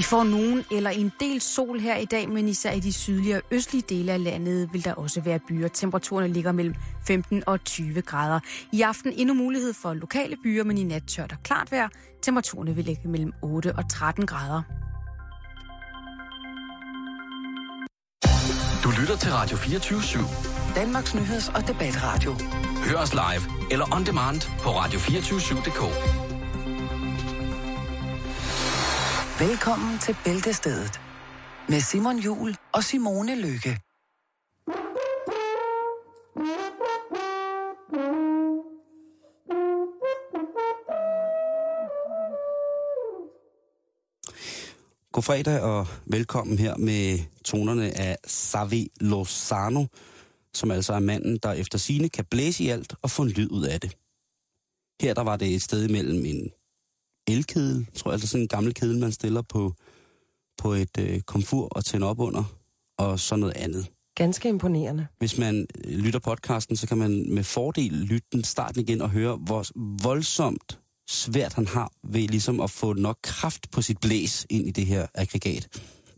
Vi får nogen eller en del sol her i dag, men især i de sydlige og østlige dele af landet vil der også være byer. Temperaturerne ligger mellem 15 og 20 grader. I aften endnu mulighed for lokale byer, men i nat tørt og klart vejr. Temperaturerne vil ligge mellem 8 og 13 grader. Du lytter til Radio 24 /7. Danmarks nyheds- og debatradio. Hør os live eller on demand på radio247.dk. Velkommen til Bæltestedet med Simon Jul og Simone Lykke. God fredag og velkommen her med tonerne af Savi Lozano, som altså er manden, der efter sine kan blæse i alt og få en lyd ud af det. Her der var det et sted mellem en elkedel, tror jeg, altså sådan en gammel kedel, man stiller på, på et øh, komfur og tænder op under, og så noget andet. Ganske imponerende. Hvis man øh, lytter podcasten, så kan man med fordel lytte den starten igen og høre, hvor voldsomt svært han har ved ligesom at få nok kraft på sit blæs ind i det her aggregat.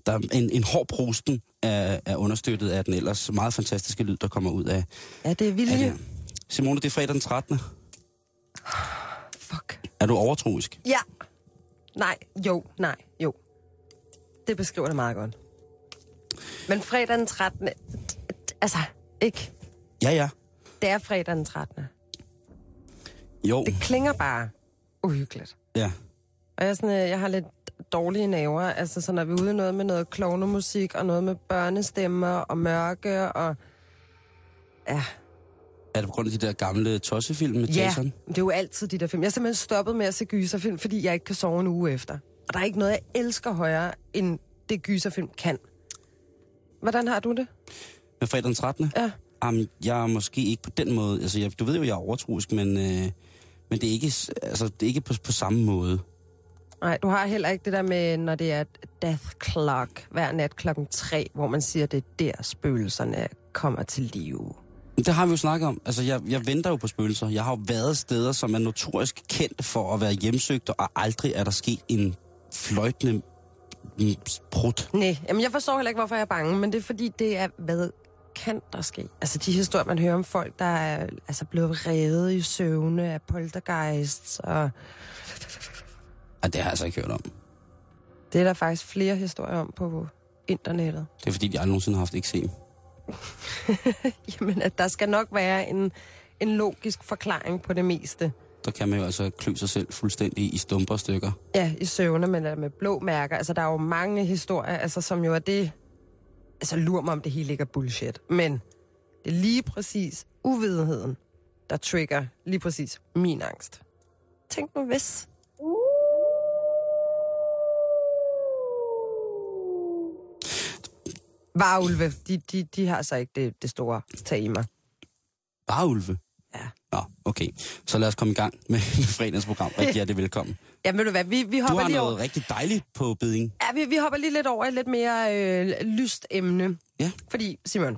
Der er en, en hård prosten er, er understøttet af den ellers meget fantastiske lyd, der kommer ud af, Ja, det er af det. Simone, det er fredag den 13. Fuck. Er du overtroisk? Ja. Nej, jo, nej, jo. Det beskriver det meget godt. Men fredag den 13. Altså, ikke? Ja, ja. Det er fredag den 13. Jo, Det klinger bare uhyggeligt. ja. Og jeg, er sådan, øh, jeg har lidt dårlige naver. Altså, så når vi er ude noget med noget klovnemusik, og noget med børnestemmer og mørke, og... Ja, Er det på grund af de der gamle tossefilm med ja, Jason? det er jo altid de der film. Jeg er simpelthen stoppet med at se gyserfilm, fordi jeg ikke kan sove en uge efter. Og der er ikke noget, jeg elsker højere, end det gyserfilm kan. Hvordan har du det? Med fredag den 13. Ja. Jamen, jeg er måske ikke på den måde. Altså, jeg, du ved jo, jeg er overtroisk, men, øh, men det er ikke, altså, det er ikke på, på samme måde. Nej, du har heller ikke det der med, når det er death clock hver nat klokken tre, hvor man siger, det er der spøgelserne kommer til live. Det har vi jo snakket om. Altså, jeg, jeg venter jo på spøgelser. Jeg har jo været steder, som er notorisk kendt for at være hjemsøgt, og aldrig er der sket en fløjtende prut. Nej, jamen jeg forstår heller ikke, hvorfor jeg er bange, men det er fordi, det er, hvad kan der ske? Altså de historier, man hører om folk, der er altså, blevet revet i søvne af poltergeists, og Ej, det har jeg altså ikke hørt om. det er der faktisk flere historier om på internettet. Det er fordi, vi aldrig nogensinde har haft eksem. Jamen, at der skal nok være en, en logisk forklaring på det meste. Der kan man jo altså klø sig selv fuldstændig i stumper stykker. Ja, i søvne, men med blå mærker. Altså, der er jo mange historier, altså, som jo er det... Altså, lur mig, om det hele ikke er bullshit. Men det er lige præcis uvidenheden, der trigger lige præcis min angst. Tænk nu hvis. Varulve, de, de, de har så ikke det, det store tag i mig. Bare ulve. Ja. Nå, okay. Så lad os komme i gang med, fredagens program. Rigtig hjertelig velkommen. Ja, ved du hvad, vi, vi Du hopper har lige noget over... rigtig dejligt på beding. Ja, vi, vi hopper lige lidt over i et lidt mere øh, lyst emne. Ja. Fordi, Simon,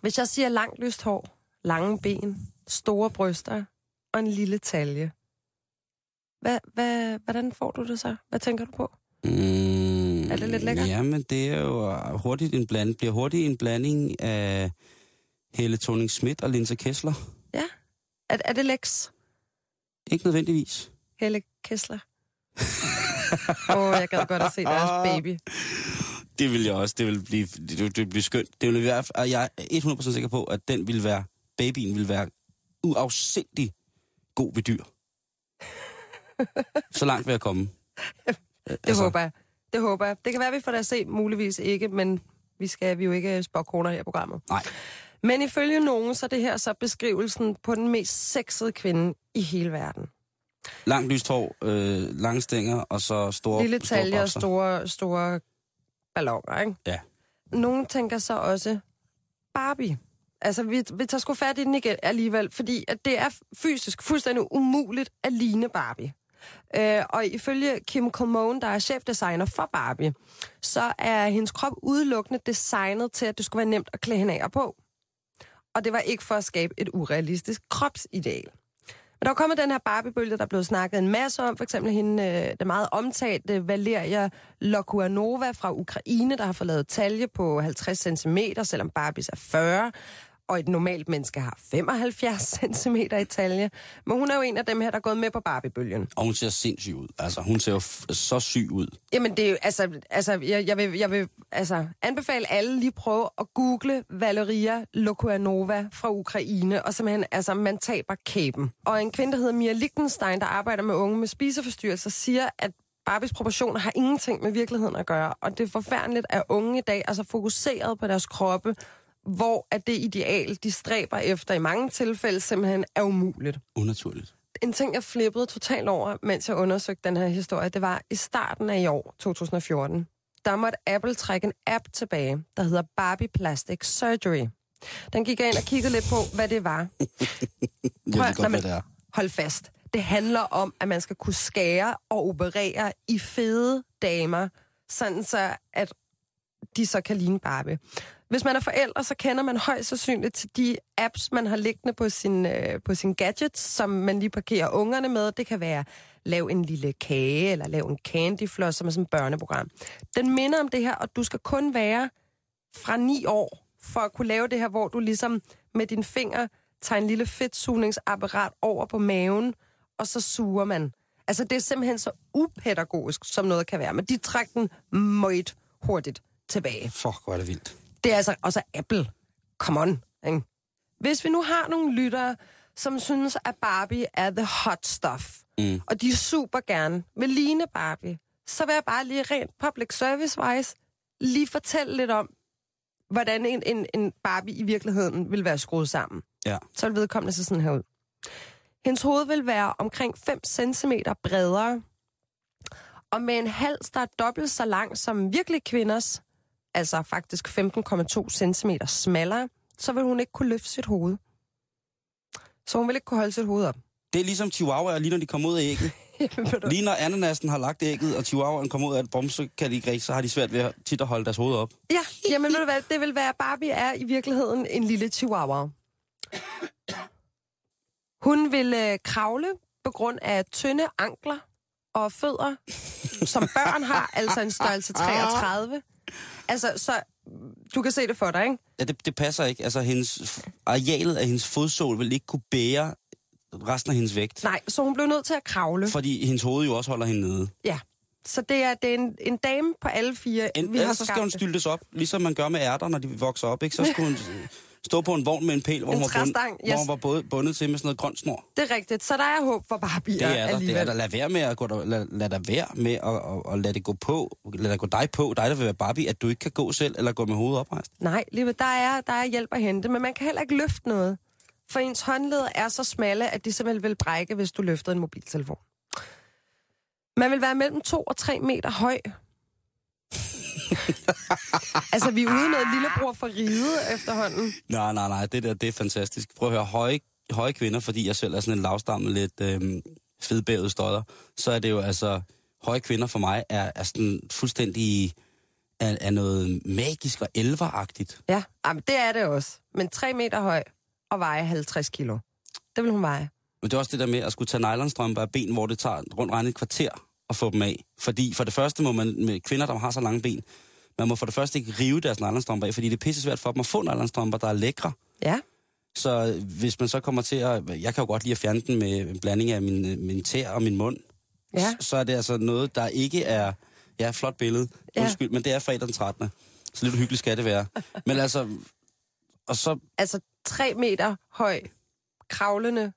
hvis jeg siger langt lyst hår, lange ben, store bryster og en lille talje, hvad, hvad, hvordan får du det så? Hvad tænker du på? Mm, Er det lidt lækkert? Jamen, det er jo hurtigt en bland, bliver hurtigt en blanding af Helle thorning Schmidt og Linse Kessler. Ja. Er, er det Lex? Ikke nødvendigvis. Helle Kessler? Åh, oh, jeg gad godt at se deres baby. Det vil jeg også. Det vil blive, det det vil blive skønt. Det vil være, og jeg er 100% sikker på, at den vil være, babyen vil være uafsindig god ved dyr. Så langt vil jeg komme. Det altså. håber jeg. Det håber jeg. Det kan være, vi får det at se, muligvis ikke, men vi skal vi jo ikke spokke kroner her i programmet. Nej. Men ifølge nogen, så er det her så beskrivelsen på den mest sexede kvinde i hele verden. Langt lyst hår, øh, lange stænger, og så store Lille store talje og store, store balloner, ikke? Ja. Nogen tænker så også Barbie. Altså, vi, vi tager sgu fat i den igen alligevel, fordi at det er fysisk fuldstændig umuligt at ligne Barbie. Øh, og ifølge Kim Colmone, der er chefdesigner for Barbie, så er hendes krop udelukkende designet til, at det skulle være nemt at klæde hende af og på. Og det var ikke for at skabe et urealistisk kropsideal. Men der er kommet den her Barbie-bølge, der er blevet snakket en masse om. For eksempel hende, øh, den meget omtalte Valeria Lokuanova fra Ukraine, der har fået lavet talje på 50 cm, selvom Barbies er 40 og et normalt menneske har 75 cm i talje. Men hun er jo en af dem her, der er gået med på Barbie-bølgen. Og hun ser sindssyg ud. Altså, hun ser jo f- så syg ud. Jamen, det er jo, altså, altså jeg, jeg, vil, jeg vil altså, anbefale alle lige prøve at google Valeria Lokuanova fra Ukraine, og simpelthen, altså, man taber kæben. Og en kvinde, der hedder Mia Lichtenstein, der arbejder med unge med spiseforstyrrelser, siger, at Barbies proportioner har ingenting med virkeligheden at gøre, og det er forfærdeligt, at unge i dag er så fokuseret på deres kroppe, hvor at det ideal, de stræber efter i mange tilfælde, simpelthen er umuligt. Unaturligt. En ting, jeg flippede totalt over, mens jeg undersøgte den her historie, det var i starten af i år, 2014, der måtte Apple trække en app tilbage, der hedder Barbie Plastic Surgery. Den gik jeg ind og kiggede lidt på, hvad det var. Jeg ved godt, hvad det er. Hold fast. Det handler om, at man skal kunne skære og operere i fede damer, sådan så, at de så kan ligne Barbie. Hvis man er forældre, så kender man højst sandsynligt til de apps, man har liggende på sin, øh, på sin gadgets, som man lige parkerer ungerne med. Det kan være lav en lille kage, eller lav en candyfloss, som er sådan et børneprogram. Den minder om det her, og du skal kun være fra 9 år, for at kunne lave det her, hvor du ligesom med din finger tager en lille fedtsugningsapparat over på maven, og så suger man. Altså, det er simpelthen så upædagogisk, som noget kan være. Men de trækker den meget hurtigt tilbage. Fuck, hvor er det vildt. Det er altså også Apple. Come on. Ikke? Hvis vi nu har nogle lyttere, som synes, at Barbie er the hot stuff, Mm. og de super gerne vil ligne Barbie, så vil jeg bare lige rent public service-wise lige fortælle lidt om, hvordan en, en, en Barbie i virkeligheden vil være skruet sammen. Ja. Så vil vedkommende se sådan her ud. Hendes hoved vil være omkring 5 cm bredere, og med en hals, der er dobbelt så lang som virkelig kvinders, altså faktisk 15,2 cm smallere, så vil hun ikke kunne løfte sit hoved. Så hun vil ikke kunne holde sit hoved op. Det er ligesom chihuahuaer, lige når de kommer ud af ægget. Lige når ananasen har lagt ægget, og chihuahuaen kommer ud af et brum, så kan de ikke så har de svært ved at tit at holde deres hoved op. Ja, jamen ved du hvad, det vil være, Barbie er i virkeligheden en lille chihuahua. Hun vil øh, kravle på grund af tynde ankler og fødder, som børn har, altså en størrelse 33. Altså, så du kan se det for dig, ikke? Ja, det, det passer ikke. Altså, hendes, arealet af hendes fodsål vil ikke kunne bære resten af hendes vægt. Nej, så hun blev nødt til at kravle. Fordi hendes hoved jo også holder hende nede. Ja, så det er, det er en, en dame på alle fire, En, vi har så skal hun styltes op, ligesom man gør med ærter, når de vokser op. Ikke? Så skulle hun stå på en vogn med en pæl, hvor, En hun var, bund, træstang, hvor yes. hun var både bundet til med sådan noget grønt snor. Det er rigtigt, så der er håb for Barbie Det er der. Det alligevel. er der. Lad være med at gå der, lad, lad der være med at, at, at lade det gå på. Lad det gå dig på. Dig, der vil være Barbie, at du ikke kan gå selv, eller gå med hovedet oprejst. Nej, lige der er, der er hjælp at hente, men man kan heller ikke løfte noget. For ens håndled er så smalle, at de simpelthen vil brække, hvis du løfter en mobiltelefon. Man vil være mellem 2 og 3 meter høj. altså, vi er ude i noget lillebror for ride efterhånden. Nej, nej, nej, det der, det er fantastisk. Prøv at høre, høje, høje kvinder, fordi jeg selv er sådan en lavstammet lidt øhm, fedbævet støder, så er det jo altså, høje kvinder for mig er, er sådan fuldstændig er, er noget magisk og elveragtigt. Ja, jamen, det er det også. Men 3 meter høj og veje 50 kilo. Det vil hun veje. Men det er også det der med at skulle tage nylonstrømper af ben, hvor det tager rundt regnet et kvarter at få dem af. Fordi for det første må man med kvinder, der har så lange ben, man må for det første ikke rive deres nylonstrømper af, fordi det er pisse svært for dem at få nylonstrømper, der er lækre. Ja, Så hvis man så kommer til at... Jeg kan jo godt lide at fjerne den med en blanding af min, min tær og min mund. Ja. Så er det altså noget, der ikke er... Ja, flot billede. Ja. Undskyld, men det er fredag den 13. Så lidt hyggeligt skal det være. Men altså... Og så... altså 3 meter høj, kravlende.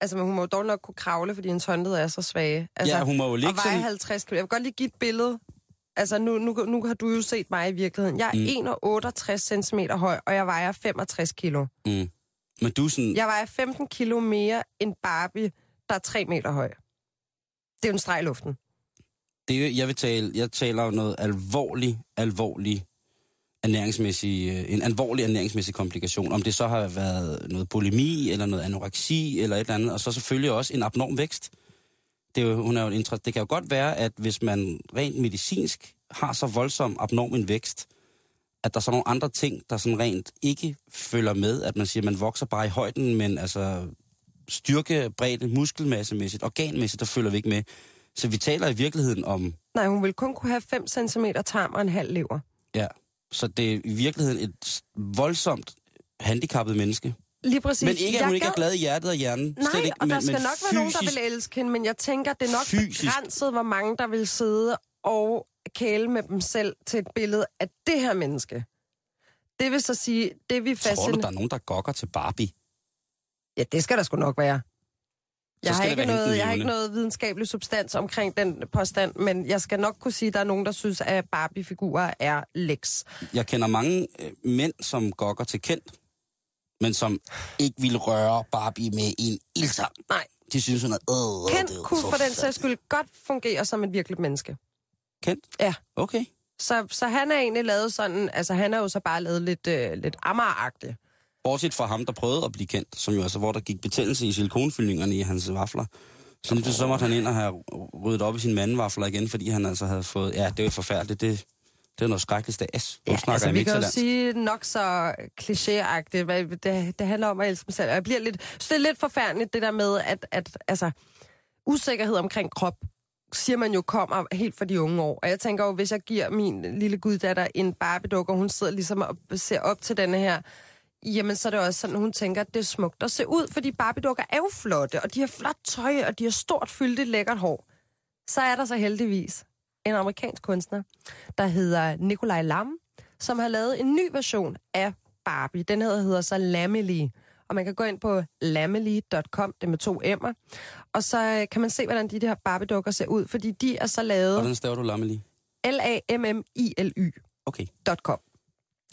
Altså, men hun må jo dog nok kunne kravle, fordi hendes håndled er så svage. Altså, Ja, hun må jo ligge og veje sådan... 50 kilo. Jeg vil godt lige give et billede. Altså, nu, nu, nu har du jo set mig i virkeligheden. Jeg er mm. 1,68 cm høj, og jeg vejer 65 kilo. Mm. Men du sådan... Jeg vejer 15 kilo mere end Barbie, der er 3 meter høj. Det er jo en streg i luften. Det er, jo- jeg vil tale, jeg taler om noget alvorlig, alvorlig ernæringsmæssig, øh, en alvorlig ernæringsmæssig komplikation. Om det så har været noget bulimi, eller noget anoreksi, eller et eller andet. Og så selvfølgelig også en abnorm vækst. Det, er jo, hun er jo en det kan jo godt være, at hvis man rent medicinsk har så voldsom abnorm en vækst, at der er så nogle andre ting, der sådan rent ikke følger med, at man siger, at man vokser bare i højden, men altså styrke, bredde, muskelmassemæssigt, organmæssigt, der følger vi ikke med. Så vi taler i virkeligheden om, Nej, hun vil kun kunne have 5 cm tarm og en halv lever. ja, så det er i virkeligheden et voldsomt handicappet menneske. Lige præcis. Men ikke, at Jeg hun ikke er gad- glad i hjertet og hjernen. Nej, Slet ikke, og men, der skal men nok være nogen, der fysisk- vil elske hende, men jeg tænker, det er nok Fysisk. begrænset, hvor mange, der vil sidde og kæle med dem selv til et billede af det her menneske. Det vil så sige, det vi Tror du, fascinerer... der er nogen, der gokker til Barbie? Ja, det skal der sgu nok være. Jeg har, ikke noget, jeg har ikke noget videnskabelig substans omkring den påstand, men jeg skal nok kunne sige, at der er nogen, der synes, at Barbie-figurer er læks. Jeg kender mange øh, mænd, som gokker til kendt, men som ikke vil røre Barbie med en ildtang. Nej. De synes, hun er... Øh, Kent det er kunne for den sags skyld godt fungere som et virkeligt menneske. Kent? Ja. Okay. Så, så han er egentlig lavet sådan, altså han er jo så bare lavet lidt, øh, lidt ammeragtigt. Bortset fra ham, der prøvede at blive kendt, som jo altså, hvor der gik betændelse i silikonfyldningerne i hans vafler. Så lige så måtte han ind og have ryddet op i sine mandevafler igen, fordi han altså havde fået... Ja, det var forfærdeligt. Det, det er noget skrækkeligt. Nu Ja, snakker altså, vi kan jo sige nok så klichéagtigt, det, det handler om at elske mig selv. Jeg bliver lidt, så det er lidt forfærdeligt, det der med, at, at altså, usikkerhed omkring krop, siger man jo kommer helt fra de unge år. Og jeg tænker jo, hvis jeg giver min lille guddatter en barbiedukke, og hun sidder ligesom og ser op til denne her, jamen så er det også sådan, hun tænker, at det er smukt at se ud, fordi barbiedukker er jo flotte, og de har flot tøj, og de har stort fyldigt lækkert hår. Så er der så heldigvis en amerikansk kunstner, der hedder Nikolaj Lam, som har lavet en ny version af Barbie. Den hedder, hedder så Lamely. Og man kan gå ind på lamely.com, det med to M'er. Og så øh, kan man se, hvordan de, de her Barbie-dukker ser ud, fordi de er så lavet Hvordan staver du Lamely? L-A-M-M-I-L-Y.com. Okay.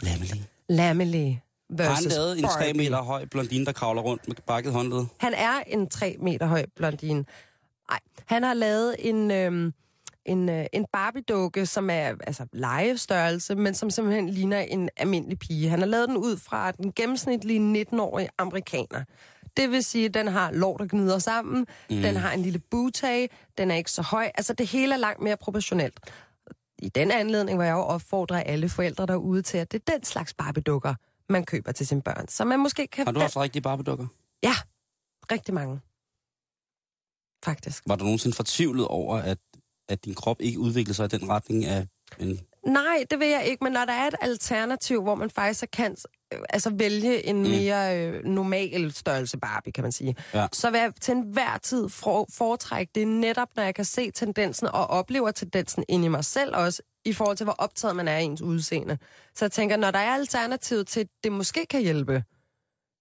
Lamely. Lamely Har han versus lavet en 3 Barbie. meter høj blondine, der kravler rundt med bakket håndled? Han er en 3 meter høj blondine. Nej, han har lavet en, øhm, en, øh, en Barbie-dukke, som er altså legestørrelse, men som simpelthen ligner en almindelig pige. Han har lavet den ud fra den gennemsnitlige 19-årige amerikaner. Det vil sige, at den har lår, der gnider sammen, mm. den har en lille butag, den er ikke så høj. Altså, det hele er langt mere proportionelt. I den anledning vil jeg jo opfordre alle forældre derude til, at det er den slags Barbie-dukker, man køber til sine børn. Så man måske kan... Har du haft rigtige Barbie-dukker? Ja, rigtig mange. Faktisk. Var du nogensinde fortvivlet over, at, at din krop ikke udviklede sig i den retning af en... Nej, det vil jeg ikke, men når der er et alternativ, hvor man faktisk så kan øh, altså vælge en Mm. mere øh, normal størrelse Barbie, kan man sige, Ja. så vil jeg til enhver tid for, foretrække det netop, når jeg kan se tendensen og oplever tendensen ind i mig selv også, i forhold til, hvor optaget man er af ens udseende. Så jeg tænker, når der er alternativet til, det måske kan hjælpe,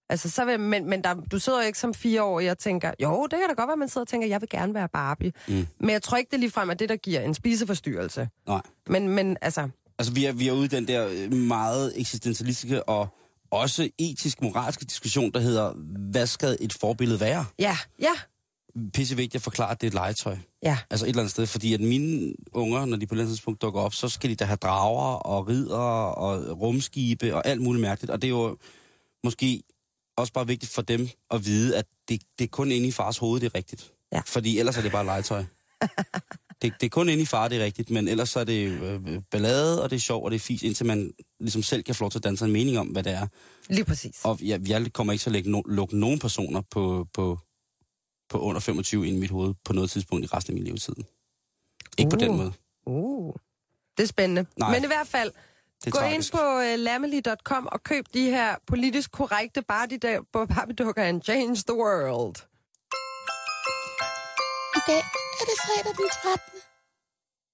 Altså, så vil, men, men der, du sidder jo ikke som fire år og tænker, jo, det kan da godt være, man sidder og tænker, jeg vil gerne være Barbie. Mm. Men jeg tror ikke, det ligefrem er det, der giver en spiseforstyrrelse. Nej. Men, men altså, Altså, vi er, vi er ude i den der øh, meget eksistentialistiske og også etisk-moralske diskussion, der hedder, hvad skal et forbillede være? ja, ja, Pisse vigtigt at forklare, at det er et legetøj. ja. Altså et eller andet sted, fordi at mine unger, når de på et eller andet tidspunkt dukker op, så skal de da have drager og ridder og rumskibe og alt muligt mærkeligt. Og det er jo måske også bare vigtigt for dem at vide, at det, det er kun inde i fars hoved, det er rigtigt. Ja. Fordi ellers er det bare legetøj. det, det er kun inde i far, det er rigtigt, men ellers så er det øh, ballade, og det er sjov, og det er fis, indtil man ligesom selv kan få lov til at danse en mening om, hvad det er. Lige præcis. Og jeg, jeg kommer ikke til at lægge no, lukke nogen personer på, på, på under 25 ind i mit hoved på noget tidspunkt i resten af min levetid. Ikke på den Uh. måde. Uh, det er spændende. Nej. Men i hvert fald, Det gå tragisk. ind på uh, lamely.com og køb de her politisk korrekte Barbie Barbie-dukker and change the world. I dag er det fredag den 13.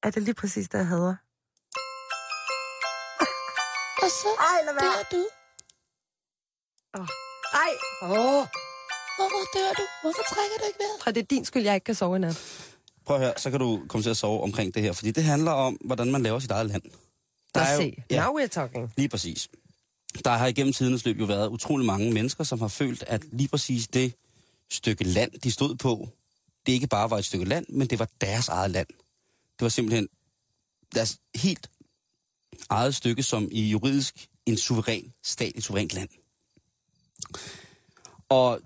Er det lige præcis det, jeg hader? Og så Ej, lad være. dør du. Ej! Åh! Hvorfor dør du? Hvorfor trækker du ikke vejret? Og det er din skyld, jeg ikke kan sove i nat. Prøv at høre, så kan du komme til at sove omkring det her, fordi det handler om, hvordan man laver sit eget land. Os er jo- se. Ja, Now we're talking. lige præcis. Der har igennem tidens løb jo været utrolig mange mennesker, som har følt, at lige præcis det stykke land, de stod på, det ikke bare var et stykke land, men det var deres eget land. Det var simpelthen deres helt eget stykke, som i juridisk en suveræn stat, et suverænt land. Og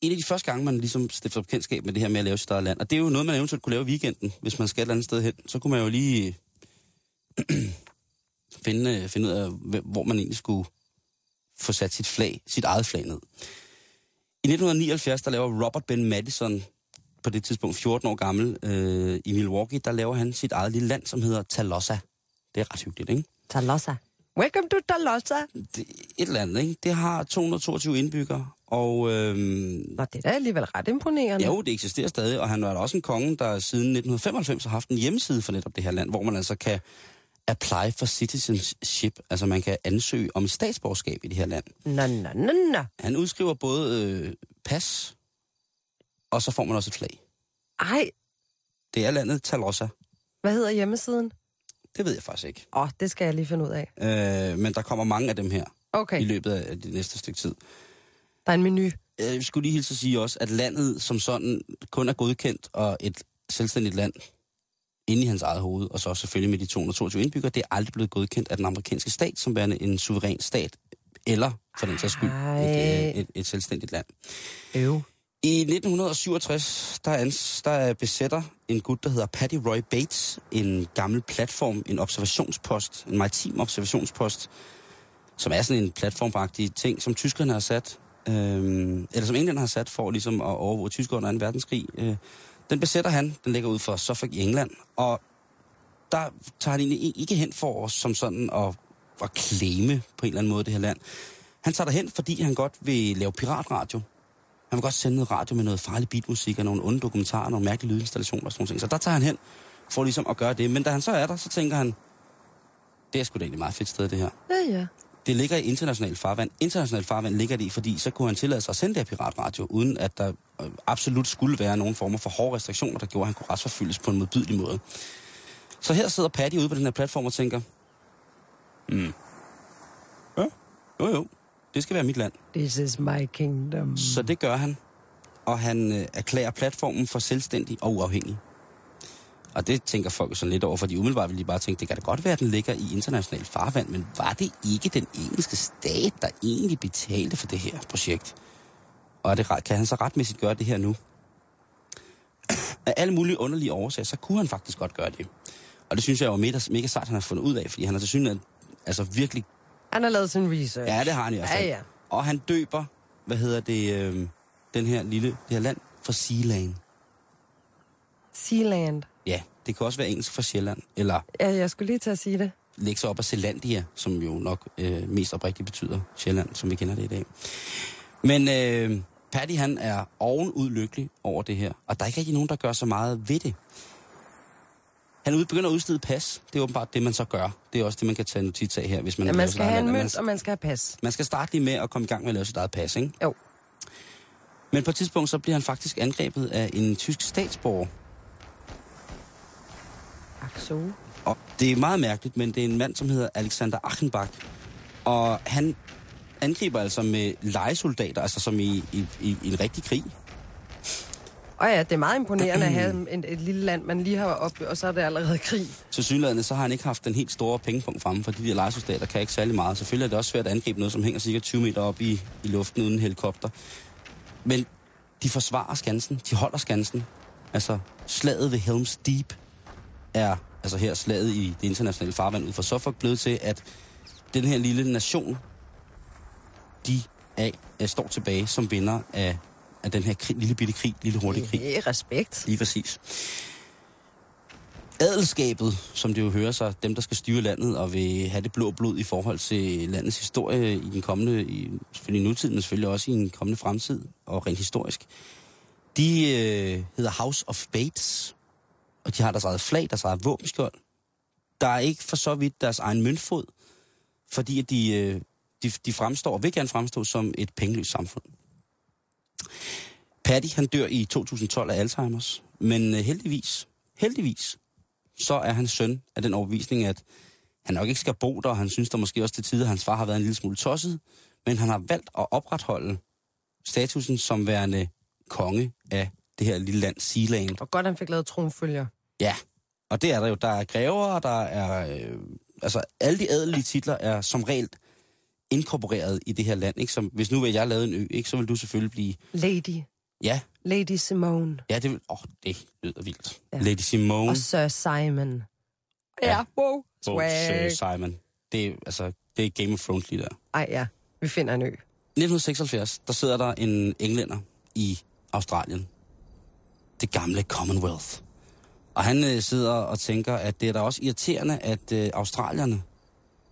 en af de første gange, man ligesom stifter bekendtskab med det her med at lave sit eget land, og det er jo noget, man eventuelt kunne lave i weekenden, hvis man skal et eller andet sted hen, så kunne man jo lige finde, øh, finde ud af, hvor man egentlig skulle få sat sit flag, sit eget flag ned. I I 1979, der laver Robert Ben Madison, på det tidspunkt 14 år gammel, øh, i Milwaukee, der laver han sit eget lille land, som hedder Talossa. Det er ret hyggeligt, ikke? Talossa. Welcome to Talossa. Det, et eller andet, ikke? Det har 222 indbyggere, og øhm, Nå, det er da alligevel ret imponerende. jo, det eksisterer stadig, og han er også en konge, der siden 1995 har haft en hjemmeside for netop det her land, hvor man altså kan apply for citizenship, altså man kan ansøge om statsborgerskab i det her land. Nå, nå, nå, nå. Han udskriver både øh, pas, og så får man også et flag. Ej, Det er landet Talossa. hvad hedder hjemmesiden? Det ved jeg faktisk ikke. Åh, oh, det skal jeg lige finde ud af. Øh, men der kommer mange af dem her Okay, i løbet af det næste stykke tid. der er en menu. Jeg skulle lige hilse at sige også, at landet som sådan kun er godkendt og et selvstændigt land inde i hans eget hoved, og så selvfølgelig med de 222 indbyggere, det er aldrig blevet godkendt af den amerikanske stat som værende en suveræn stat, eller for den sags skyld et, øh, et, et selvstændigt land. Øv. I 1967, der, ans, der besætter en gut, der hedder Patty Roy Bates, en gammel platform, en observationspost, en maritim observationspost, som er sådan en platformagtig ting, som tyskerne har sat, øh, eller som England har sat for ligesom at overvåge tyskere under 2. verdenskrig. Øh, den besætter han, den ligger ud for Suffolk i England, og der tager han egentlig ikke hen for os som sådan at, at claime på en eller anden måde det her land. Han tager derhen, fordi han godt vil lave piratradio. Han vil godt sende noget radio med noget farlig beatmusik og nogle onde dokumentarer, nogle mærkelige lydinstallationer og sådan noget. Så der tager han hen for ligesom at gøre det. Men da han så er der, så tænker han, det er sgu da egentlig et meget fedt sted, det her. Ja, ja. Det ligger i internationalt farvand. Internationalt farvand ligger det i, fordi så kunne han tillade sig at sende det her piratradio, uden at der øh, absolut skulle være nogen former for hårde restriktioner, der gjorde, at han kunne retsforfyldes på en modbydelig måde. Så her sidder Patty ude på den her platform og tænker, hmm, ja, jo jo, det skal være mit land. This is my kingdom. Så det gør han, og han øh, erklærer platformen for selvstændig og uafhængig. Og det tænker folk sådan lidt over, fordi umiddelbart vil de bare tænke, det kan da godt være, at den ligger i international farvand, men var det ikke den engelske stat, der egentlig betalte for det her projekt? Og er det, kan han så retmæssigt gøre det her nu? Af alle mulige underlige årsager, så kunne han faktisk godt gøre det. Og det synes jeg jo er mega, mega sejt, han har fundet ud af, fordi han har til synligheden altså virkelig Han har lavet sin research. Ja, det har han i hvert fald. Ja, ja. Og han døber, hvad hedder det, øh, den her lille, det her land for Sealand. Sealand. Ja, det kan også være engelsk for Sjælland, eller Ja, jeg skulle lige til at sige det. lægge sig op af Zelandia, som jo nok øh, mest oprigtigt betyder Sjælland, som vi kender det i dag. Men øh, Patty, han er ovenud lykkelig over det her, og der er ikke rigtig nogen, der gør så meget ved det. Han begynder at udstede pas. Det er åbenbart det, man så gør. Det er også det, man kan tage notits af her, hvis man... Ja, man skal have en mønt, og man skal have pas. Man skal starte lige med at komme i gang med at lave sit eget pas, ikke? Jo. Men på et tidspunkt, så bliver han faktisk angrebet af en tysk statsborger. Akso. Og det er meget mærkeligt, men det er en mand, som hedder Alexander Achenbach. Og han angriber altså med legesoldater, altså som i, i, i en rigtig krig. Og ja, det er meget imponerende at have et, et lille land, man lige har op, og så er det allerede krig. Til synligheden, så har han ikke haft den helt store pengepunkt fremme, for de der legesoldater kan ikke særlig meget. Selvfølgelig er det også svært at angribe noget, som hænger cirka 20 meter op i, i luften uden helikopter. Men de forsvarer skansen, de holder skansen. Altså, slaget ved Helms Deep er, altså her slaget i det internationale farvand ud for Suffolk, blevet til, at den her lille nation, de er, er, står tilbage som vinder af, af den her krig, lille bitte krig, lille hurtige krig. Øh, respekt. Lige præcis. Adelskabet, som det jo hører sig, dem der skal styre landet og vil have det blå blod i forhold til landets historie i den kommende, i, selvfølgelig i nutiden, men selvfølgelig også i en kommende fremtid, og rent historisk, de øh, hedder House of Bates, og de har deres eget flag, deres eget våbenskjold. Der er ikke for så vidt deres egen møntfod, fordi at de, øh, de, de fremstår, og vil gerne fremstå som et pengeløst samfund. Patty, han dør i 2012 af Alzheimer's, men øh, heldigvis, heldigvis, så er han søn af den overbevisning, at han nok ikke skal bo der, og han synes der måske også til tider, at hans far har været en lille smule tosset, men han har valgt at opretholde statusen som værende konge af det her lille land, Sealand. Og godt, han fik lavet tronfølger. Ja, og det er der jo. Der er grever, der er... Øh, altså, alle de adelige titler er som regel inkorporeret i det her land. Ikke? Som, hvis nu vil jeg lave en ø, ikke, så vil du selvfølgelig blive... Lady. Ja, Lady Simone. ja det, vil, åh, det lyder vildt. Ja. Ja. Lady Simone Og Sir Simon. Ja, wow. og Sir Swag. Simon. Det er, altså, det er Game of Thrones lige der. Ej ja, vi finder en ø. 1976, der sidder der en englænder i Australien. Det gamle Commonwealth. Og han øh, sidder og tænker, at det er da også irriterende, at øh, australierne,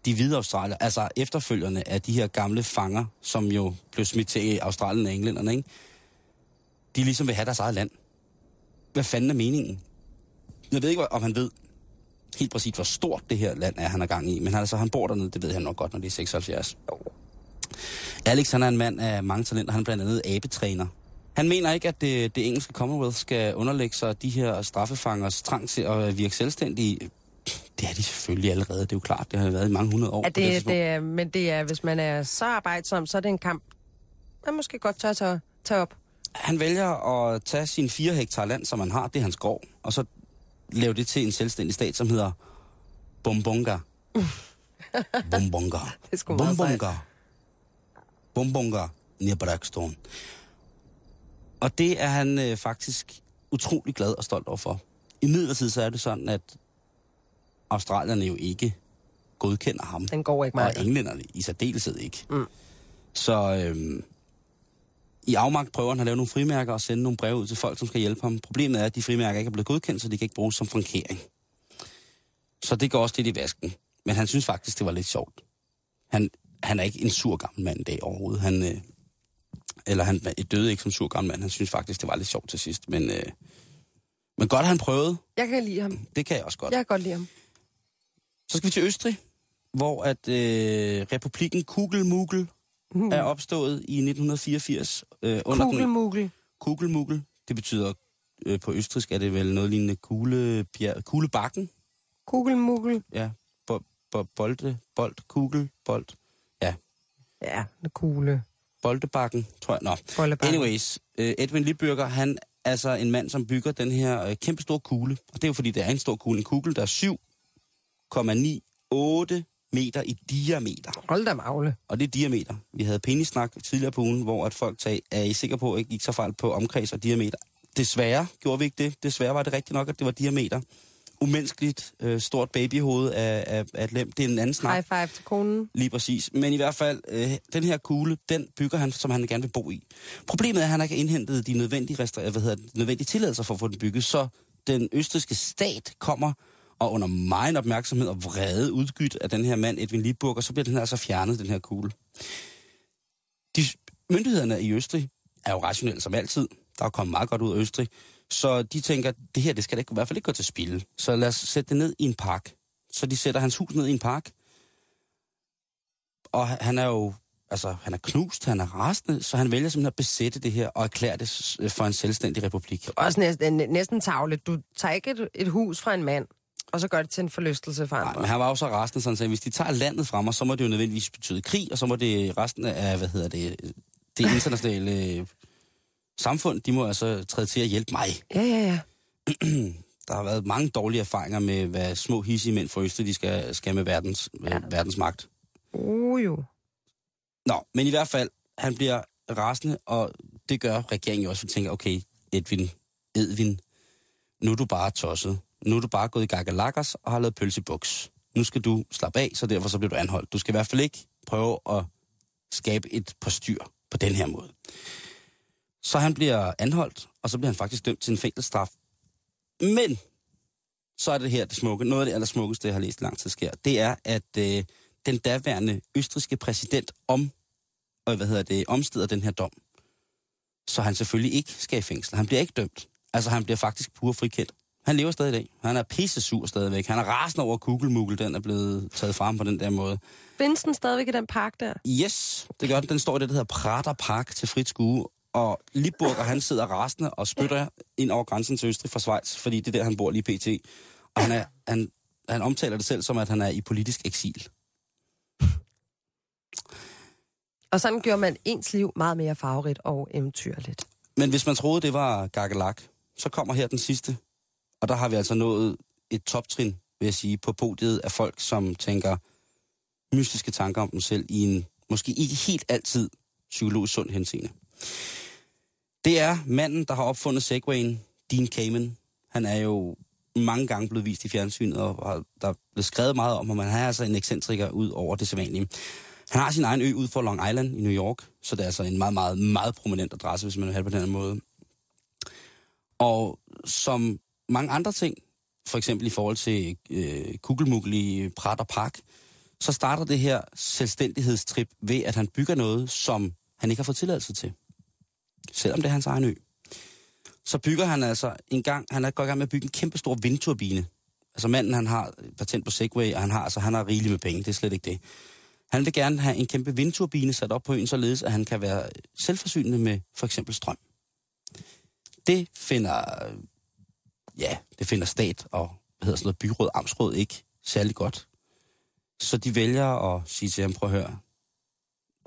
de hvide australier, altså efterfølgerne af de her gamle fanger, som jo blev smidt til Australien af englænderne, ikke? de ligesom vil have deres eget land. Hvad fanden er meningen? Jeg ved ikke, om han ved helt præcist, hvor stort det her land er, han er gang i, men han, altså, han bor dernede, det ved han nok godt, når det er 76. Alex, han er en mand af mange talenter, han er blandt andet abetræner. Han mener ikke, at det, det engelske Commonwealth skal underlægge sig de her straffefangers trang til at virke selvstændige. Det er de selvfølgelig allerede, det er jo klart. Det har været i mange hundrede år. På det det, det er, men det er, hvis man er så arbejdsom, så er det en kamp, man måske godt tør tage, tage op. Han vælger at tage sine 4 hektar land, som han har, det er hans gård, og så lave det til en selvstændig stat, som hedder Bombonga. Bombonga. Det meget Bombonga. Bombonga Braxton. Og det er han øh, faktisk utrolig glad og stolt overfor. I midlertid så er det sådan, at australierne jo ikke godkender ham. Den går ikke Og meget. englænderne i særdeleshed ikke. Mm. Så øhm, i afmagt prøver han at lave nogle frimærker og sende nogle breve ud til folk, som skal hjælpe ham. Problemet er, at de frimærker ikke er blevet godkendt, så de kan ikke bruges som frankering. Så det går også lidt i vasken. Men han synes faktisk, det var lidt sjovt. Han, han er ikke en sur gammel mand i dag overhovedet. Han, øh, eller han døde ikke som sur gammel mand. Han synes faktisk, det var lidt sjovt til sidst. Men, øh, men godt, han prøvede. Jeg kan lide ham. Det kan jeg også godt. Jeg kan godt lide ham. Så skal vi til Østrig, hvor at øh, republikken Kugelmugel Mm. er opstået i 1984. Øh, under den, Kugelmugel. Kugelmugel. Det betyder øh, på østrisk, er det vel noget lignende kuglebjerg, kuglebakken. Kugelmugel. Ja, bo, bo, bolde, bold, kugel, bold. Ja, det kugle. Boldebakken, tror jeg. Nå, Bollebakke. anyways. Øh, Edwin Liebürger, han altså en mand, som bygger den her øh, kæmpe store kugle. Og det er jo fordi, det er en stor kugle. En kugle, der er 7,98 meter i diameter. Hold da magle. Og det er diameter. Vi havde penisnak tidligere på ugen, hvor at folk sagde, er I sikre på, at I ikke gik så fejl på omkreds og diameter? Desværre gjorde vi ikke det. Desværre var det rigtigt nok, at det var diameter. Umenneskeligt øh, stort babyhoved af, af, af et lem. Det er en anden snak. High five til konen. Lige præcis. Men i hvert fald, øh, den her kugle, den bygger han, som han gerne vil bo i. Problemet er, at han ikke har indhentet de nødvendige, restri- hvad hedder det, nødvendige tilladelser for at få den bygget, så den østriske stat kommer og under meget opmærksomhed og vrede udgydt af den her mand, Edwin Liebburg, og så bliver den altså fjernet, den her kugle. De myndighederne i Østrig er jo rationelle som altid. Der er kommet meget godt ud af Østrig. Så de tænker, det her det skal da ikke, i hvert fald ikke gå til spil. Så lad os sætte det ned i en park. Så de sætter hans hus ned i en park. Og han er jo, altså han er knust, han er rasende, så han vælger simpelthen at besætte det her og erklære det for en selvstændig republik. Også næsten, næsten tavlet. Du tager ikke et, et hus fra en mand, og så gør det til en forlystelse for Nej, andre. men han var jo så rasende, så han sagde, hvis de tager landet fra mig, så må det jo nødvendigvis betyde krig, og så må det resten af, hvad hedder det, det internationale øh, samfund, de må altså træde til at hjælpe mig. Ja, ja, ja. Der har været mange dårlige erfaringer med, hvad små hissige mænd fra Østrig, de skal, skal med verdens, ja. Ja. verdens magt. Uh, jo. Nå, men i hvert fald, han bliver rasende, og det gør regeringen jo også, for at tænke, okay, Edvin, Edvin, nu er du bare tosset. Nu er du bare gået i gakkalakkers og har lavet pølse i buks. Nu skal du slappe af, så derfor så bliver du anholdt. Du skal i hvert fald ikke prøve at skabe et postyr på den her måde. Så han bliver anholdt, og så bliver han faktisk dømt til en fængselsstraf. Men så er det her det smukke. Noget af det allersmukkeste, jeg har læst i lang tid sker, det er, at øh, den daværende østriske præsident om, og hvad hedder det, omsteder den her dom. Så han selvfølgelig ikke skal i fængsel. Han bliver ikke dømt. Altså, han bliver faktisk pur frikendt. Han lever stadig i dag. Han er pisse sur stadigvæk. Han er rasende over, Kugelmugel, den er blevet taget frem på den der måde. Findes den stadigvæk i den park der? Yes, det gør den. Den står i det, der hedder Prater Park til frit skue. Og Liburger, han sidder rasende og spytter ind over grænsen til Østrig fra Schweiz, fordi det er der, han bor lige pt. Og han, er, han, han omtaler det selv som, at han er i politisk eksil. Og sådan gjorde man ens liv meget mere farverigt og eventyrligt. Men hvis man troede, det var gakkelak, så kommer her den sidste. Og der har vi altså nået et toptrin, vil jeg sige, på podiet af folk, som tænker mystiske tanker om dem selv i en måske ikke helt altid psykologisk sund henseende. Det er manden, der har opfundet Segwayen, Dean Kamen. Han er jo mange gange blevet vist i fjernsynet, og har- der er blevet skrevet meget om ham, men han er altså en ekscentriker ud over det sædvanlige. Han har sin egen ø ud for Long Island i New York, så det er altså en meget, meget, meget prominent adresse, hvis man vil have det på den her måde. Og som mange andre ting, for eksempel i forhold til øh, kugelmugel i øh, Prat og Park, så starter det her selvstændighedstrip ved, at han bygger noget, som han ikke har fået tilladelse til. Selvom det er hans egen ø. Så bygger han altså en gang, han er gået i gang med at bygge en kæmpe stor vindturbine. Altså manden, han har patent på Segway, og han har, altså, han har rigeligt med penge, det er slet ikke det. Han vil gerne have en kæmpe vindturbine sat op på øen, således at han kan være selvforsynende med for eksempel strøm. Det finder, ja, det finder stat og hvad hedder sådan noget, byråd, amtsråd ikke særlig godt. Så de vælger at sige til ham, prøv at høre,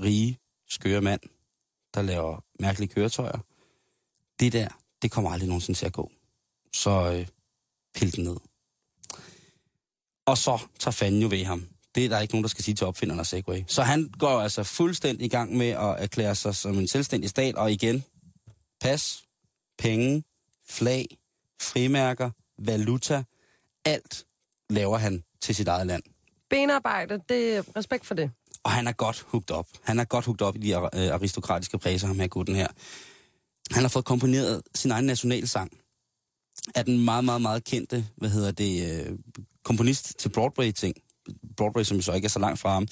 rige, skøre mand, der laver mærkelige køretøjer, det der, det kommer aldrig nogensinde til at gå. Så øh, pil den ned. Og så tager fanden jo ved ham. Det er der ikke nogen, der skal sige til opfinderen af Segway. Så han går altså fuldstændig i gang med at erklære sig som en selvstændig stat, og igen, pas, penge, flag, frimærker, valuta, alt laver han til sit eget land. Benarbejde, det er respekt for det. Og han er godt hugt op. Han er godt hugt op i de øh, aristokratiske præser, ham her gutten her. Han har fået komponeret sin egen nationalsang af den meget, meget, meget kendte, hvad hedder det, øh, komponist til Broadway-ting. Broadway, som så ikke er så langt fra ham,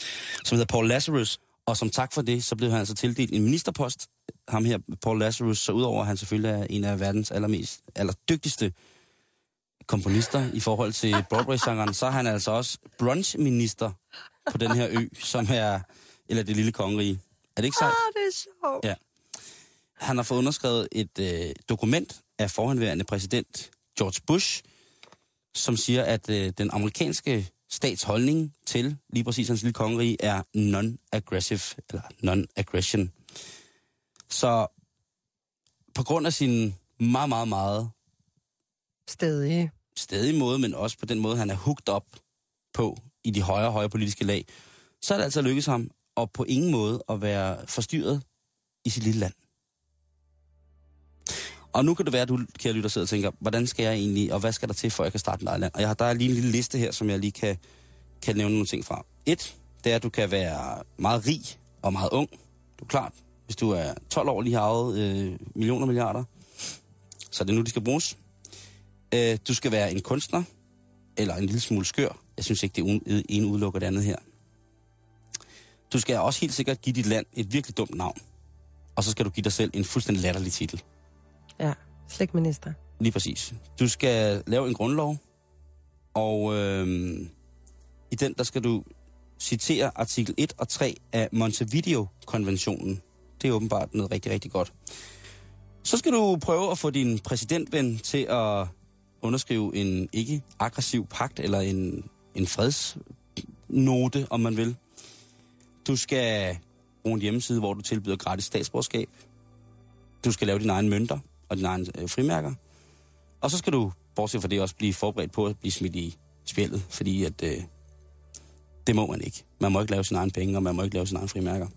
som hedder Paul Lazarus. Og som tak for det, så blev han altså tildelt en ministerpost, ham her, Paul Lazarus, så udover at han selvfølgelig er en af verdens allermest, allerdygtigste komponister i forhold til Broadway-sangeren, så er han altså også brunch-minister på den her ø, som er, eller det lille kongerige. Er det ikke sejt? Ah, det er sjovt. Ja. Han har fået underskrevet et øh, dokument af forhenværende præsident George Bush, som siger, at øh, den amerikanske stats holdning til lige præcis hans lille kongerige er non-aggressive, eller non-aggression. Så på grund af sin meget, meget, meget Stadig. stadig måde, men også på den måde, han er hooked op på i de højere højere politiske lag, så er det altså lykkedes ham at på ingen måde at være forstyrret i sit lille land. Og nu kan det være, at du, kære lytter, sidder og tænker, hvordan skal jeg egentlig, og hvad skal der til, for jeg kan starte en lejland? Og jeg har, der er lige en lille liste her, som jeg lige kan, kan nævne nogle ting fra. Et, det er, at du kan være meget rig og meget ung. Du er klart, hvis du er 12 år lige har arvet øh, millioner milliarder, så er det nu, de skal bruges. Øh, du skal være en kunstner, eller en lille smule skør. Jeg synes ikke, det er en udelukker det andet her. Du skal også helt sikkert give dit land et virkelig dumt navn. Og så skal du give dig selv en fuldstændig latterlig titel. Ja, slægtminister. Lige præcis. Du skal lave en grundlov, og øh, i den, der skal du citere artikel 1 og 3 af Montevideo-konventionen. Det er åbenbart noget rigtig, rigtig godt. Så skal du prøve at få din præsidentven til at underskrive en ikke-aggressiv pagt, eller en, en fredsnote, om man vil. Du skal bruge en hjemmeside, hvor du tilbyder gratis statsborgerskab. Du skal lave dine egne mønter og dine egne øh, frimærker. Og så skal du, bortset fra det, også blive forberedt på at blive smidt i spillet, fordi at, øh, det må man ikke. Man må ikke lave sine egne penge, og man må ikke lave sine egne frimærker.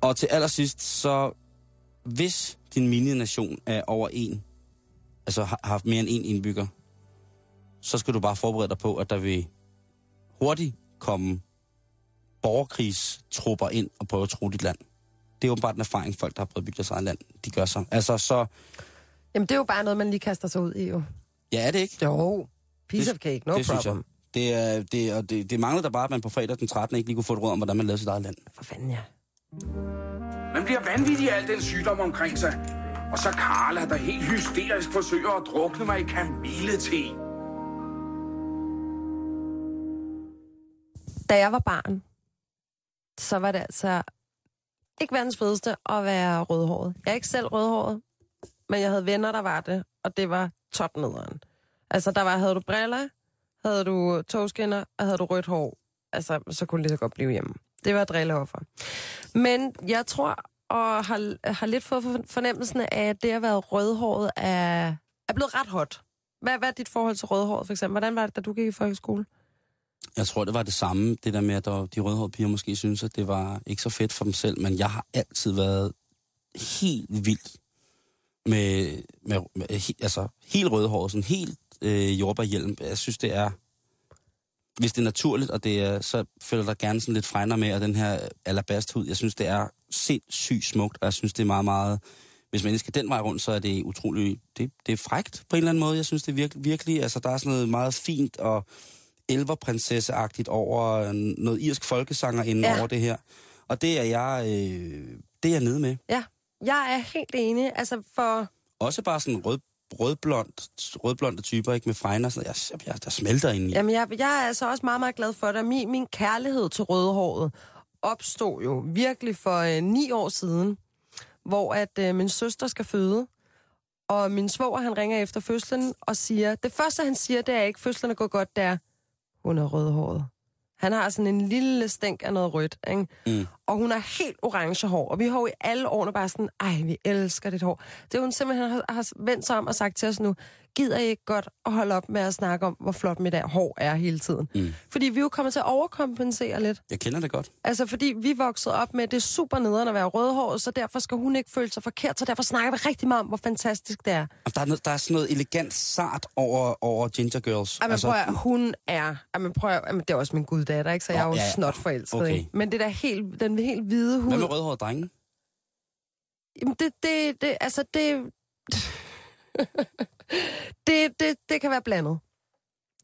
Og til allersidst, så hvis din mini-nation er over en, altså har haft mere end en indbygger, så skal du bare forberede dig på, at der vil hurtigt komme borgerkrigstrupper ind og prøve at tro dit land. Det er åbenbart en erfaring, folk, der har prøvet at bygge deres eget land, de gør så. Altså, så... Jamen, det er jo bare noget, man lige kaster sig ud i, jo. Ja, er det ikke? Jo. Piece Det- of cake, no det synes jeg. problem. Det, er, det, og det, det manglede der bare, at man på fredag den 13. ikke lige kunne få et råd om, hvordan man lavede sit eget land. For fanden, ja. Man bliver vanvittig af al den sygdom omkring sig. Og så Karla, der helt hysterisk forsøger at drukne mig i kamillete. Da jeg var barn, så var det altså ikke verdens fedeste at være rødhåret. Jeg er ikke selv rødhåret, men jeg havde venner, der var det, og det var topnederen. Altså, der var, havde du briller, havde du togskinner, og havde du rødt hår. Altså, så kunne det lige så godt blive hjemme. Det var drilleoffer. Men jeg tror, og har, har lidt fået fornemmelsen af, at det at være rødhåret er, er blevet ret hot. Hvad, hvad er dit forhold til rødhåret, for eksempel? Hvordan var det, da du gik i folkeskole? Jeg tror, det var det samme, det der med, at der, de rødhårede piger måske synes, at det var ikke så fedt for dem selv, men jeg har altid været helt vild med, med, med he- altså helt rødhåret, sådan helt øh, jordbærhjelm. Jeg synes, det er... hvis det er naturligt, og det er, så føler der gerne sådan lidt fregner med, og den her alabasthud, jeg synes, det er sindssygt smukt, og jeg synes, det er meget, meget... Hvis man ikke skal den vej rundt, så er det utroligt... Det, det er frægt på en eller anden måde. Jeg synes, det er virkelig... virkelig altså, der er sådan noget meget fint og elverprinsesseagtigt over øh, noget irsk folkesanger inden Ja. over det her. Og det er jeg, øh, det er jeg nede med. Ja, jeg er helt enig. Altså for... Også bare sådan rød, rødblond, rødblonde typer, ikke med fregner. Sådan, jeg, jeg, der smelter ind i. Jamen, jeg, jeg er altså også meget, meget glad for det. Min, min kærlighed til rødhåret opstod jo virkelig for øh, ni år siden, hvor at øh, min søster skal føde, og min svoger, han ringer efter fødslen og siger, det første, han siger, det er ikke, fødslen er gået godt, det er, hun er rødhåret. Han har sådan en lille stænk af noget rødt, ikke? Mm. Og hun har helt orange hår, og vi har jo i alle årene bare sådan, ej, vi elsker dit hår. Det er hun simpelthen har, har vendt sig om og sagt til os nu, gider I ikke godt at holde op med at snakke om, hvor flot mit hår er hele tiden. Mm. Fordi vi er jo kommet til at overkompensere lidt. Jeg kender det godt. Altså, fordi vi voksede op med, at det er super nederen at være rødhåret, så derfor skal hun ikke føle sig forkert, så derfor snakker vi rigtig meget om, hvor fantastisk det er. Og der, er noget, der er sådan noget elegant sart over, over Ginger Girls. Ej, men prøv at, hun er... Ej, men prøv at, jamen, det er også min guddatter, ikke? Så jeg er jo ja, snot forelsket, Okay. Men det der helt, den helt hvide hud... Hvad med rødhårede drenge? Jamen, det, det, det, altså, det... det, det, det kan være blandet.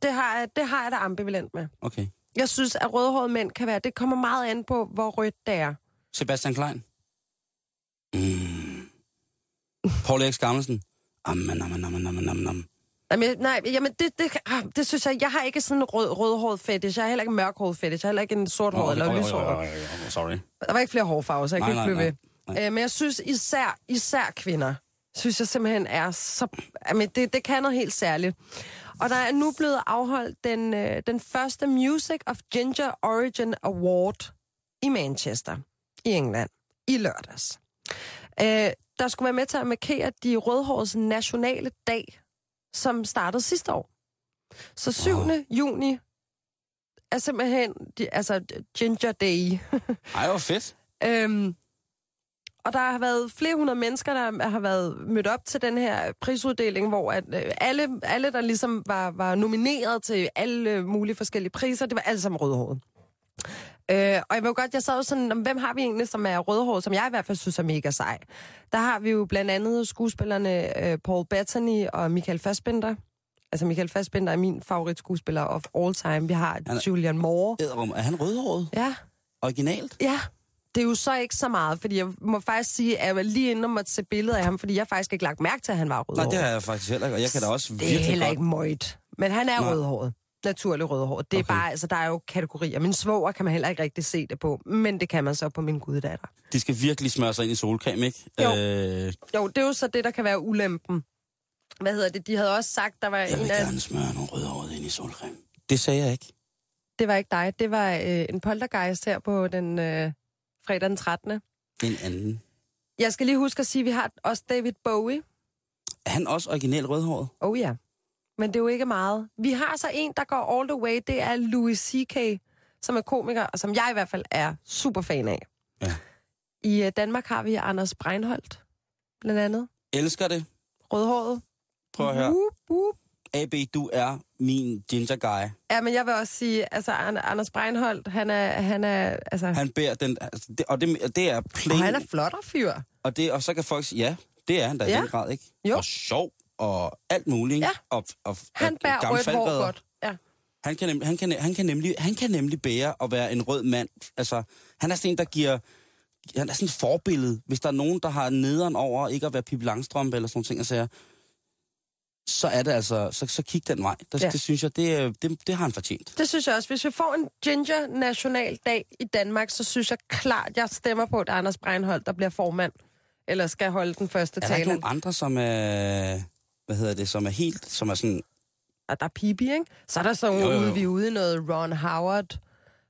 Det har, jeg, det har jeg da ambivalent med. Okay. Jeg synes, at rødhårede mænd kan være... Det kommer meget an på, hvor rødt det er. Sebastian Klein? Mm. Paul Erik Skammelsen? Amen, amen, amen, amen, amen. Jamen, nej, jamen det, det, ah, det synes jeg, jeg har ikke sådan en rød, rødhåret fetish, jeg har heller ikke en mørkhåret fetish, jeg har heller ikke en sorthåret eller lyshåret. Sorry. Der var ikke flere hårfarver, så jeg Nej, kan ikke blive ved. nej, Øh, men jeg synes især, især kvinder, synes jeg simpelthen er så... Jamen, det, det kan noget helt særligt. Og der er nu blevet afholdt den, øh, den første Music of Ginger Origin Award i Manchester, i England, i lørdags. Øh, der skulle være med til at markere de rødhårets nationale dag, som startede sidste år. Så 7. Wow. juni er simpelthen de, altså Ginger Day. Ej, hvor fedt. Øhm, og der har været flere hundrede mennesker, der har været mødt op til den her prisuddeling, hvor at, øh, alle, alle, der ligesom var, var nomineret til alle mulige forskellige priser, det var alle sammen rødhåret. Øh, og jeg jo godt, jeg sad jo sådan, "Nå, hvem har vi egentlig, som er rødhåret, som jeg i hvert fald synes er mega sej. Der har vi jo blandt andet skuespillerne øh, Paul Bettany og Michael Fassbender. Altså Michael Fassbender er min favoritskuespiller of all time. Vi har Han er- Julian Moore. Er han rødhåret? Ja, Originalt? Ja, det er jo så ikke så meget, fordi jeg må faktisk sige, at jeg var lige inde og måtte se billeder af ham, fordi jeg faktisk ikke lagt mærke til, at han var Nej, rødhåret. det har jeg faktisk heller ikke, og jeg kan da også det er virkelig heller ikke møjt. Men han er Nej. rødhåret. Naturlig rødhåret. Det er Okay. bare, altså, der er jo kategorier. Min svoger kan man heller ikke rigtig se det på, men det kan man så på min guddatter. De skal virkelig smøre sig ind i solcreme, ikke? Jo. Øh, Jo, det er jo så det, der kan være ulempen. Hvad hedder det? De havde også sagt, der var jeg vil en af... gerne smøre nogle rødhårede ind i solcreme. Det sagde jeg ikke. Det var ikke dig. Det var øh, en poltergeist her på den øh, fredag den 13. En anden. Jeg skal lige huske at sige, at vi har også David Bowie. Er han også original rødhåret? Oh ja. Men det er jo ikke meget. Vi har så en, der går all the way. Det er Louis C.K., som er komiker, og som jeg i hvert fald er super fan af. Ja. I øh, Danmark har vi Anders Breinholt, blandt andet. Elsker det. Rødhåret. Prøv at høre. Whoop, whoop. AB, du er min ginger guy. Ja, men jeg vil også sige, altså An- Anders Breinholt, han er, han er, altså, han, bærer den... Altså, det, og det, det er plain... og han er flottere fyr. Og, det, og så kan folk sige, ja, det er han da i Ja. den grad, ikke? Jo. Og sjov og alt muligt. Ja. Og, og, Han bærer rødt hår godt. Ja. Han kan, nem, han, kan, han, kan nemlig, han kan nemlig bære at være en rød mand. Altså, han er sådan en, der giver... Han er sådan et forbillede. Hvis der er nogen, der har nederen over ikke at være Pippi Langstrømpe eller sådan nogle ting, og siger, så er det altså... Så, så kig den vej. Det, Ja. det synes jeg, det, er- det, det har han fortjent. Det synes jeg også. Hvis vi får en Ginger Nationaldag i Danmark, så synes jeg klart, jeg stemmer på, at er Anders Breinholt, der bliver formand. Eller skal holde den første Er der ikke tale. nogen andre, som er... Hvad hedder det? Som er helt... Som er sådan... Og der er Pibi, ikke? Så er der så Jo, jo, jo. ude, vi er ude i noget Ron Howard,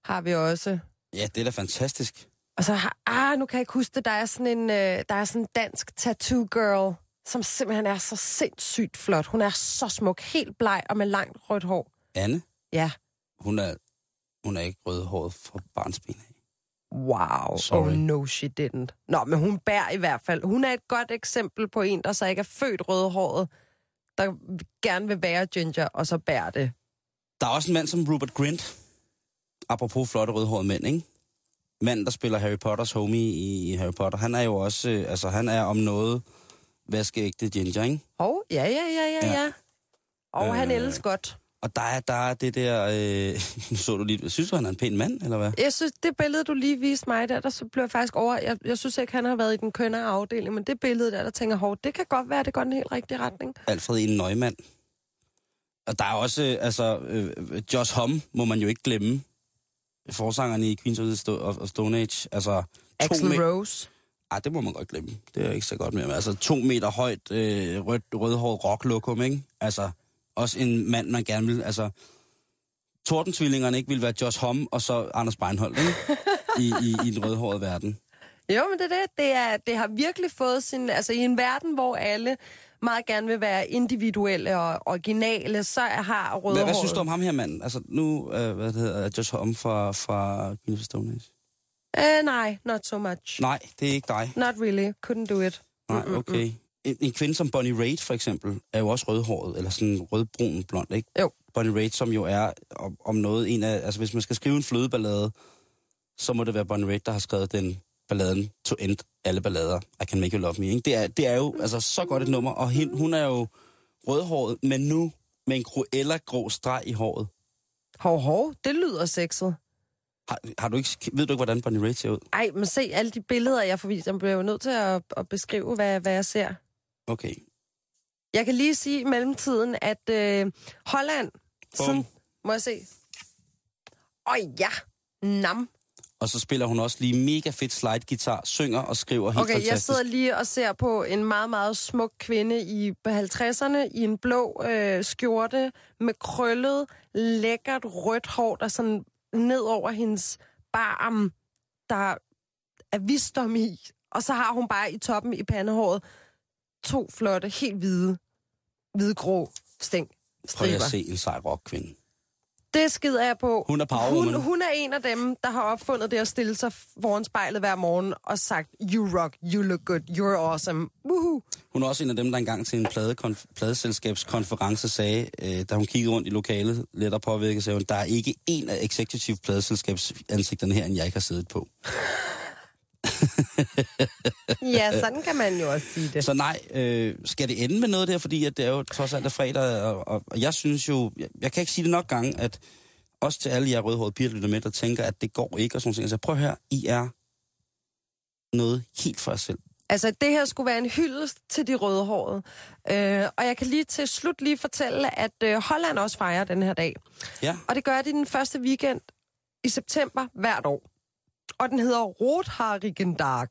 har vi også. Ja, det er da fantastisk. Og så har, ah, nu kan jeg ikke huske det, der er sådan en, øh, der er sådan en dansk tattoo girl, som simpelthen er så sindssygt flot. Hun er så smuk, helt bleg og med langt rødt hår. Anne, Ja. hun er, hun er ikke rødhåret fra barnsben af. Wow. Sorry. Oh no, she didn't. Nå, men hun bærer i hvert fald. Hun er et godt eksempel på en, der så ikke er født rødhåret, der gerne vil være ginger, og så bærer det. Der er også en mand som Rupert Grint. Apropos flotte rødhårede mænd, ikke? Mand, der spiller Harry Potters homie i i Harry Potter. Han er jo også, øh, altså han er om noget vaskeægte ginger, ikke? Hov, ja, ja, ja, ja, Ja. ja. Og øh, han ældes godt. Og der er, der er det der, øh, nu så du lige, synes du, han er en pæn mand, eller hvad? Jeg synes, det billede, du lige viste mig der, der så blev jeg faktisk over... Jeg, jeg synes ikke, han har været i den kønne afdeling, men det billede der, der tænker, hov, det kan godt være, det går den helt rigtige retning. Alfred E. Neumann. Og der er også, øh, altså, øh, Josh Homme må man jo ikke glemme. Forsangeren i Queens of, the Stone Age. Altså, Axel Rose. Ej, det må man godt glemme. Det er ikke så godt mere. Men altså, to meter højt, øh, rødt, rødhåret rocklokum, ikke? Altså, også en mand, man gerne vil... Altså, Tordentvillingerne ikke ville være Josh Homme og så Anders Beinholt, ikke? I, i, I den rødhårede verden. Jo, men det er det. Det, er, det har virkelig fået sin... Altså, i en verden, hvor alle meget gerne vil være individuelle og originale, så har røde Hvad, hvad synes du om ham her, mand? Altså, nu, øh, hvad det hedder, Josh Homme fra, fra Queens of Stone Age. Uh, nej, not so much. Nej, det er ikke dig. Not really. Couldn't do it. Nej, okay. En, en kvinde som Bonnie Raitt, for eksempel, er jo også rødhåret, eller sådan rødbrun blond, ikke? Jo. Bonnie Raitt, som jo er om, om noget en af... Altså, hvis man skal skrive en flødeballade, så må det være Bonnie Raitt, der har skrevet den balladen to end alle ballader. I can make you love me, ikke? Det er, det er jo altså, så godt et nummer, og hende, hun er jo rødhåret, men nu med en Cruella-grå streg i håret. Hov, hov, det lyder sexet. Har, har du ikke, ved du ikke, hvordan Bonnie Raitt ser ud? Ej, men se alle de billeder, jeg får vist. Jeg bliver jo nødt til at, at beskrive, hvad, hvad jeg ser. Okay. Jeg kan lige sige i mellemtiden, at øh, Holland... Bum. Sådan, må jeg se? Åh ja, nam. Og så spiller hun også lige mega fedt slide-guitar, synger og skriver helt Okay, jeg fantastisk. sidder lige og ser på en meget, meget smuk kvinde i på 50'erne i en blå øh, skjorte med krøllet, lækkert rødt hår, der sådan ned over hendes barm, der er visdom i. Og så har hun bare i toppen i pandehåret to flotte, helt hvide, hvidgrå stæng. Prøv at se en sej rockkvinde. Det skider jeg på. Hun er powerwoman. Hun, hun er en af dem, der har opfundet det at stille sig foran spejlet hver morgen og sagt, you rock, you look good, you're awesome. Woohoo. Hun er også en af dem, der engang til en pladekonf- pladeselskabskonference sagde, øh, da hun kiggede rundt i lokalet, let og påvirket, sagde hun, der er ikke en af executive pladeselskabsansigterne her, end jeg ikke har siddet på. Ja, sådan kan man jo også sige det. Så nej, øh, skal det ende med noget der, fordi at det er jo trods alt er fredag, og, og, og jeg synes jo, jeg, jeg kan ikke sige det nok gange, at også til alle jer rødhårede piger, der lytter med, der tænker, at det går ikke, og sådan noget. Altså prøv høre, I er noget helt for jer selv. Altså, det her skulle være en hyldest til de rødhårede. Øh, og jeg kan lige til slut lige fortælle, at øh, Holland også fejrer den her dag. Ja, Og det gør de den første weekend i september hvert år. Og den hedder Rotharigendag.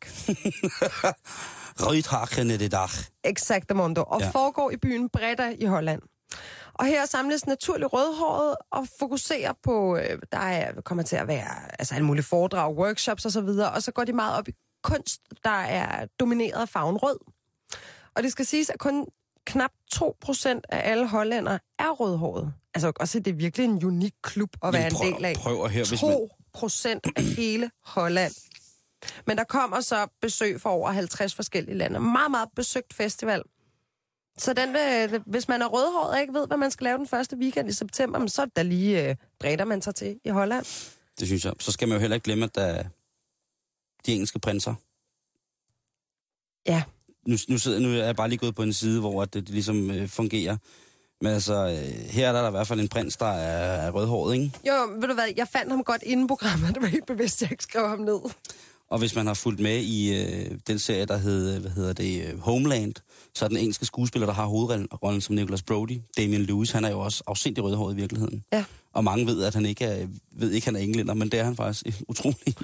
Rødhagen i det dag. Exactamundo, og Ja. foregår i byen Breda i Holland. Og her samles naturligt rødhåret og fokuserer på, øh, der er, kommer til at være altså alle mulige foredrag, workshops osv., og, og så går de meget op i kunst, der er domineret af farven rød. Og det skal siges, at kun knap 2% af alle hollændere er rødhåret. Altså også, det er virkelig en unik klub at være prøv- en del af. prøv at høre, hvis man- 2 procent af hele Holland. Men der kommer så besøg fra over 50 forskellige lande. Meget, meget besøgt festival. Så den, øh, hvis man er rødhåret og ikke ved, hvad man skal lave den første weekend i september, så er da lige øh, bredder man sig til i Holland. Det synes jeg. Så skal man jo heller ikke glemme, at der er de engelske prinser. Ja. Nu, nu, sidder, nu er jeg bare lige gået på en side, hvor det, det ligesom øh, fungerer. Men altså, øh, her er der i hvert fald en prins, der er, er rødhåret, ikke? Jo, ved du hvad, jeg fandt ham godt inden programmet. Det var helt bevidst, jeg ikke skrev ham ned. Og hvis man har fulgt med i øh, den serie, der hedder, hvad hedder det, øh, Homeland, så er den engelske skuespiller, der har hovedrollen som Nicholas Brody, Damien Lewis, han er jo også afsindig rødhåret i virkeligheden. Ja. Og mange ved, at han ikke er, ved ikke, han er englænder, men det er han faktisk utrolig.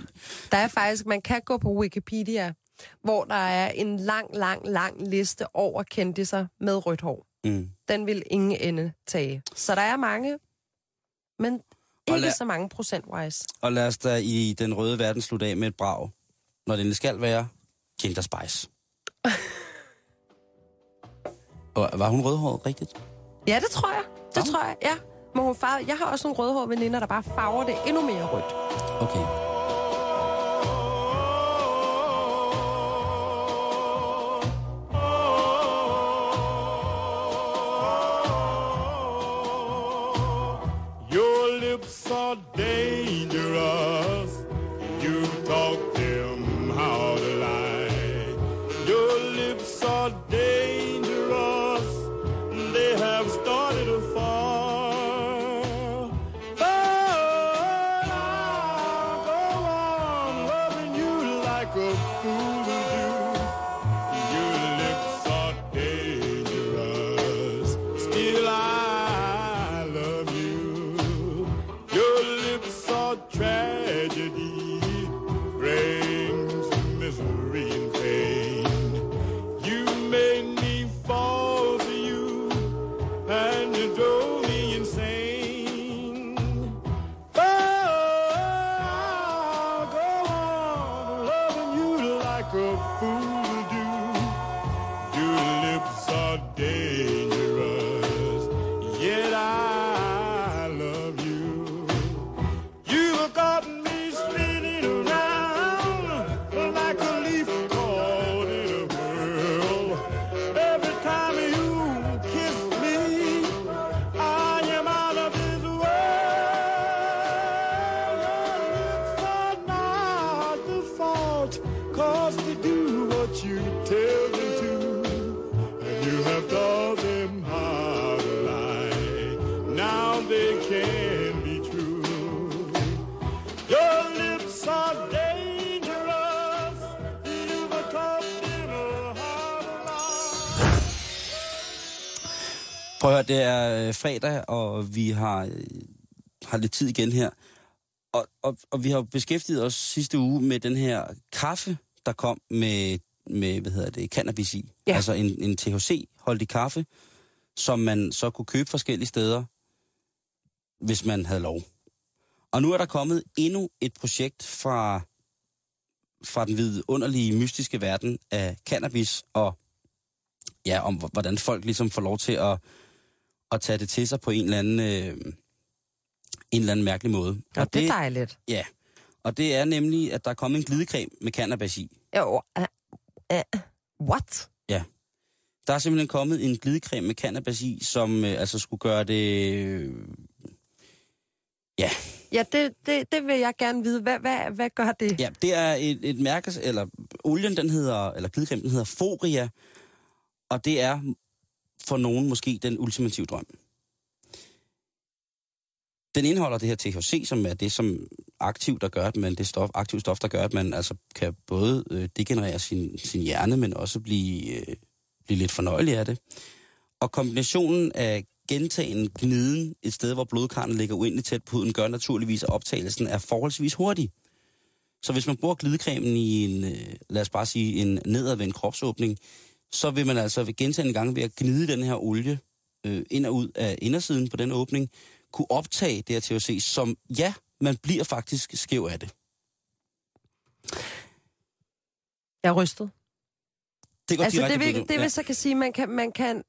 Der er faktisk, man kan gå på Wikipedia, hvor der er en lang, lang, lang liste over kendiser med rødt hår. Mm. Den vil ingen ende tage. Så der er mange, men ikke lad- så mange procentwise. Og lad os da i den røde verden slutte af med et brag, når det skal være Ginger Spice. Og var hun rødhåret rigtigt? Ja, det tror jeg. Det Ja. tror jeg, ja. Men hun farve, jeg har også nogle rødhårede veninder, der bare farver det endnu mere rødt. Okay. Dangerous. Har, lidt tid igen her. Og, og, og vi har beskæftiget os sidste uge med den her kaffe, der kom med, med hvad hedder det, cannabis i. Ja. Altså en, en THC-holdig kaffe, som man så kunne købe forskellige steder, hvis man havde lov. Og nu er der kommet endnu et projekt fra, fra den vidunderlige, mystiske verden af cannabis, og ja, om hvordan folk ligesom får lov til at, at tage det til sig på en eller anden, øh, en eller anden mærkelig måde. Og det er dejligt. Ja, og det er nemlig, at der er kommet en glidecreme med cannabis i. Jo, uh, uh, what? Der er simpelthen kommet en glidecreme med cannabis i, som øh, altså skulle gøre det... Øh, ja, Ja, det, det, det vil jeg gerne vide. Hvad, hvad, hvad gør det? ja, det er et, et mærke, eller olien, den hedder, eller glidecreme, den hedder Foria, og det er for nogen måske den ultimative drøm. Den indeholder det her THC, som er det som aktiv, der gør, at man, det stof, aktivt stof, der gør, at man altså kan både øh, degenerere sin, sin hjerne, men også blive, øh, blive lidt fornøjelig af det. Og kombinationen af gentagen gniden et sted, hvor blodkarrene ligger uendelig tæt på huden, gør naturligvis, at optagelsen er forholdsvis hurtig. Så hvis man bruger glidecremen i en, øh, lad os bare sige, en nedadvendt kropsåbning, så vil man altså ved gentagende gange ved at gnide den her olie øh, ind og ud af indersiden på den åbning, kunne optage det her THC, som ja, man bliver faktisk skæv af det. Jeg er rystet. Det går Altså, det vil, det vil så kan sige, man kan, man kan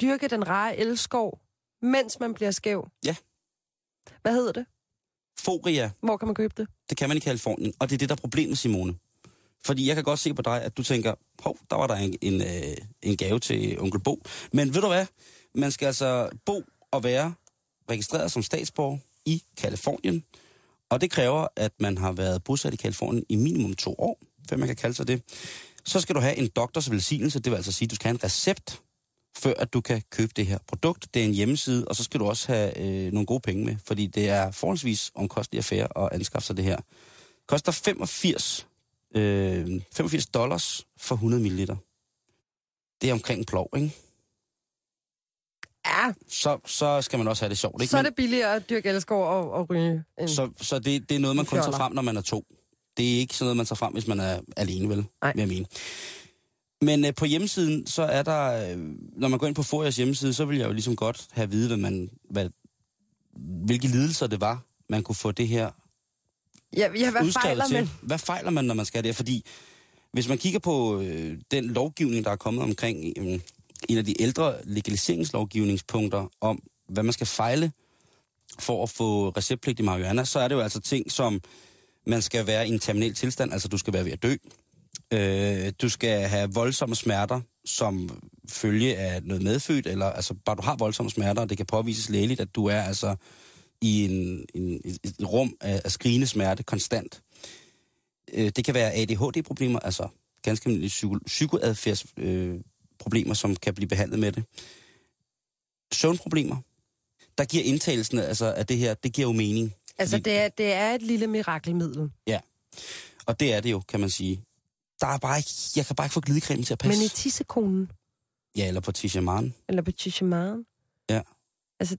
dyrke den rare elskov, mens man bliver skæv. Ja. Hvad hedder det? Foria, Hvor kan man købe det? det kan man i Kalifornien, og det er det, der er problemet, Simone. Fordi jeg kan godt se på dig, at du tænker, hov, der var der en, en, øh, en gave til onkel Bo. Men ved du hvad? Man skal altså bo og være registreret som statsborger i Kalifornien. Og det kræver, at man har været bosat i Kalifornien i minimum to år, før man kan kalde sig det. Så skal du have en doktors velsignelse, det vil altså sige, at du skal have en recept, før at du kan købe det her produkt. Det er en hjemmeside, og så skal du også have øh, nogle gode penge med, fordi det er forholdsvis omkostelig affære at anskaffe sig det her. Det koster 85, øh, 85 dollars for 100 ml. Det er omkring en plov, ikke? Ja, Så, så skal man også have det sjovt, ikke? så er det billigere at dyrke elskov og, og ryge. En... Så, så det, det er noget, man kun tager frem, når man er to. Det er ikke sådan noget, man tager frem, hvis man er alene, vel? Nej. Vil jeg mene. Men øh, på hjemmesiden, så er der... Øh, når man går ind på Forias hjemmeside, så vil jeg jo ligesom godt have at vide, hvad man, hvad, hvilke lidelser det var, man kunne få det her Ja, ja hvad fejler til. man? Hvad fejler man, når man skal det? Fordi hvis man kigger på øh, den lovgivning, der er kommet omkring øh, en af de ældre legaliseringslovgivningspunkter om, hvad man skal fejle for at få receptpligtig marihuana, så er det jo altså ting som, man skal være i en terminal tilstand, altså du skal være ved at dø. Øh, du skal have voldsomme smerter, som følge af noget medfødt, eller altså bare du har voldsomme smerter, og det kan påvises lægeligt, at du er altså i en, en, et, rum af, af skrigende smerte konstant. Øh, det kan være ADHD-problemer, altså ganske almindelige psyko, psykoadfærdsproblemer, øh, problemer, som kan blive behandlet med det. Søvnproblemer. Der giver indtagelsen altså, af det her, det giver jo mening. Altså, det er, det er et lille mirakelmiddel. Og det er det jo, kan man sige. Der er bare ikke, jeg kan bare ikke få glidecremen til at passe. Men i tissekonen, Ja, eller på Tishamaren. eller på tissemaren. Ja. Altså,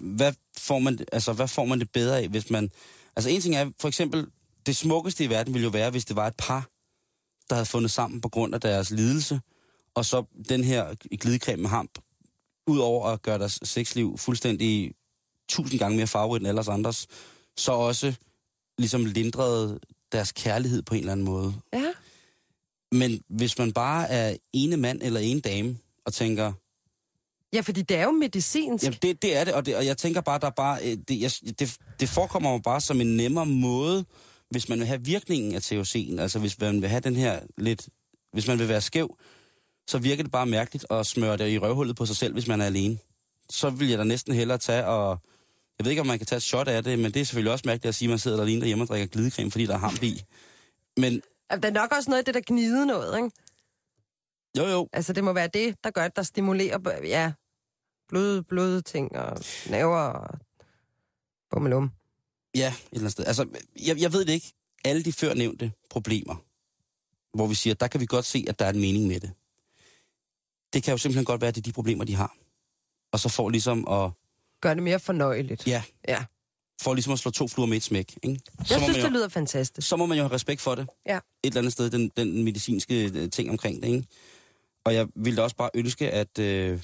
Hvad, får man, altså, hvad får man det bedre af, hvis man... Altså en ting er, for eksempel, det smukkeste i verden ville jo være, hvis det var et par, der havde fundet sammen på grund af deres lidelse, og så den her glidecreme med hamp, udover at gøre deres sexliv fuldstændig tusind gange mere farverigt end alle andres, så også ligesom lindrede deres kærlighed på en eller anden måde. ja. Men hvis man bare er ene mand eller ene dame, og tænker, ja, fordi det er jo medicinsk. Jamen, det, det er det og, det, og jeg tænker bare, der er bare, øh, det, jeg, det, det forekommer mig bare som en nemmere måde, hvis man vil have virkningen af THC'en, altså hvis man vil have den her lidt, hvis man vil være skæv, så virker det bare mærkeligt at smøre det i røvhullet på sig selv, hvis man er alene. Så vil jeg da næsten hellere tage og, jeg ved ikke, om man kan tage et shot af det, men det er selvfølgelig også mærkeligt at sige, at man sidder der alene derhjemme og drikker glidecreme, fordi der er hamp i. Men Altså, der er nok også noget af det, der gnide noget, ikke? Jo jo, Altså, det må være det, der gør, der stimulerer, ja, bløde, bløde ting og nerver og bummelum. Ja, et eller andet sted. Altså, jeg, jeg ved det ikke. Alle de før nævnte problemer, hvor vi siger, der kan vi godt se, at der er en mening med det. Det kan jo simpelthen godt være, at det er de problemer, de har. Og så får ligesom at, Gør det mere fornøjeligt. ja, Ja. får ligesom at slå to fluer med et smæk. Ikke? Så, Jeg synes, man det jo, lyder fantastisk. så må man jo have respekt for det. Ja. Et eller andet sted, den, den medicinske øh, ting omkring det. Ikke? Og jeg ville også bare ønske, at øh,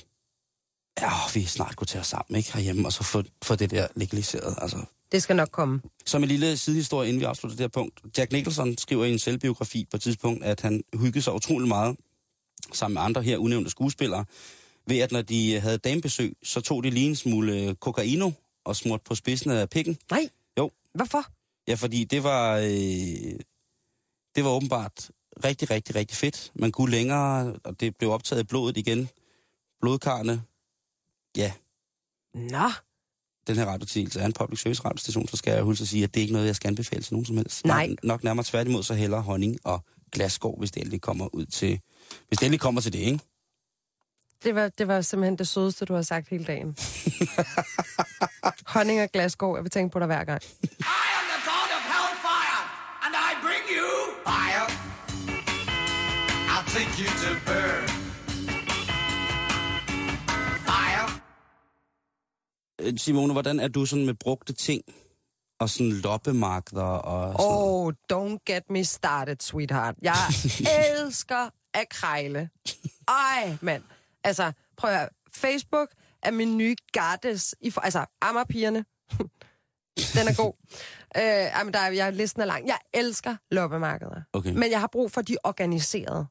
ja, vi snart kunne tage os sammen ikke, herhjemme, og så få, få det der legaliseret. Altså, Det skal nok komme. Som en lille sidehistorie, inden vi afslutter det her punkt. Jack Nicholson skriver i en selvbiografi på et tidspunkt, at han hyggede sig utrolig meget sammen med andre her unævnte skuespillere, ved at når de havde damebesøg, så tog de lige en smule øh, kokaino og smurt på spidsen af pikken. Nej. Jo. Hvorfor? Ja, fordi det var, øh, det var åbenbart rigtig, rigtig, rigtig fedt. Man kunne længere, og det blev optaget i blodet igen. Blodkarne. Ja, Nå. den her radiotilse er en public service radiostation, så skal jeg huske at sige, at det er ikke noget, jeg skal anbefale til nogen som helst. Nej. Nok, nok nærmere tværtimod, så heller honning og glasgård, hvis det endelig kommer ud til... Hvis det endelig kommer til det, ikke? Det var, det var simpelthen det sødeste, du har sagt hele dagen. Honning og glasgård, jeg vil tænke på dig hver gang. I am the god of hellfire, and I bring you fire. Take you to burn. Fire. Øh, Simone, hvordan er du sådan med brugte ting og sådan loppemarkeder og sådan noget? Oh, don't get me started, sweetheart. Jeg elsker at krejle. Ej, mand. Altså, prøv at høre. Facebook er min nye goddess. I for, altså, Ammerpigerne. Den er god. Øh, ej, men der er, jeg, listen er lang. Jeg elsker loppemarkeder. Okay. Men jeg har brug for, de er organiseret.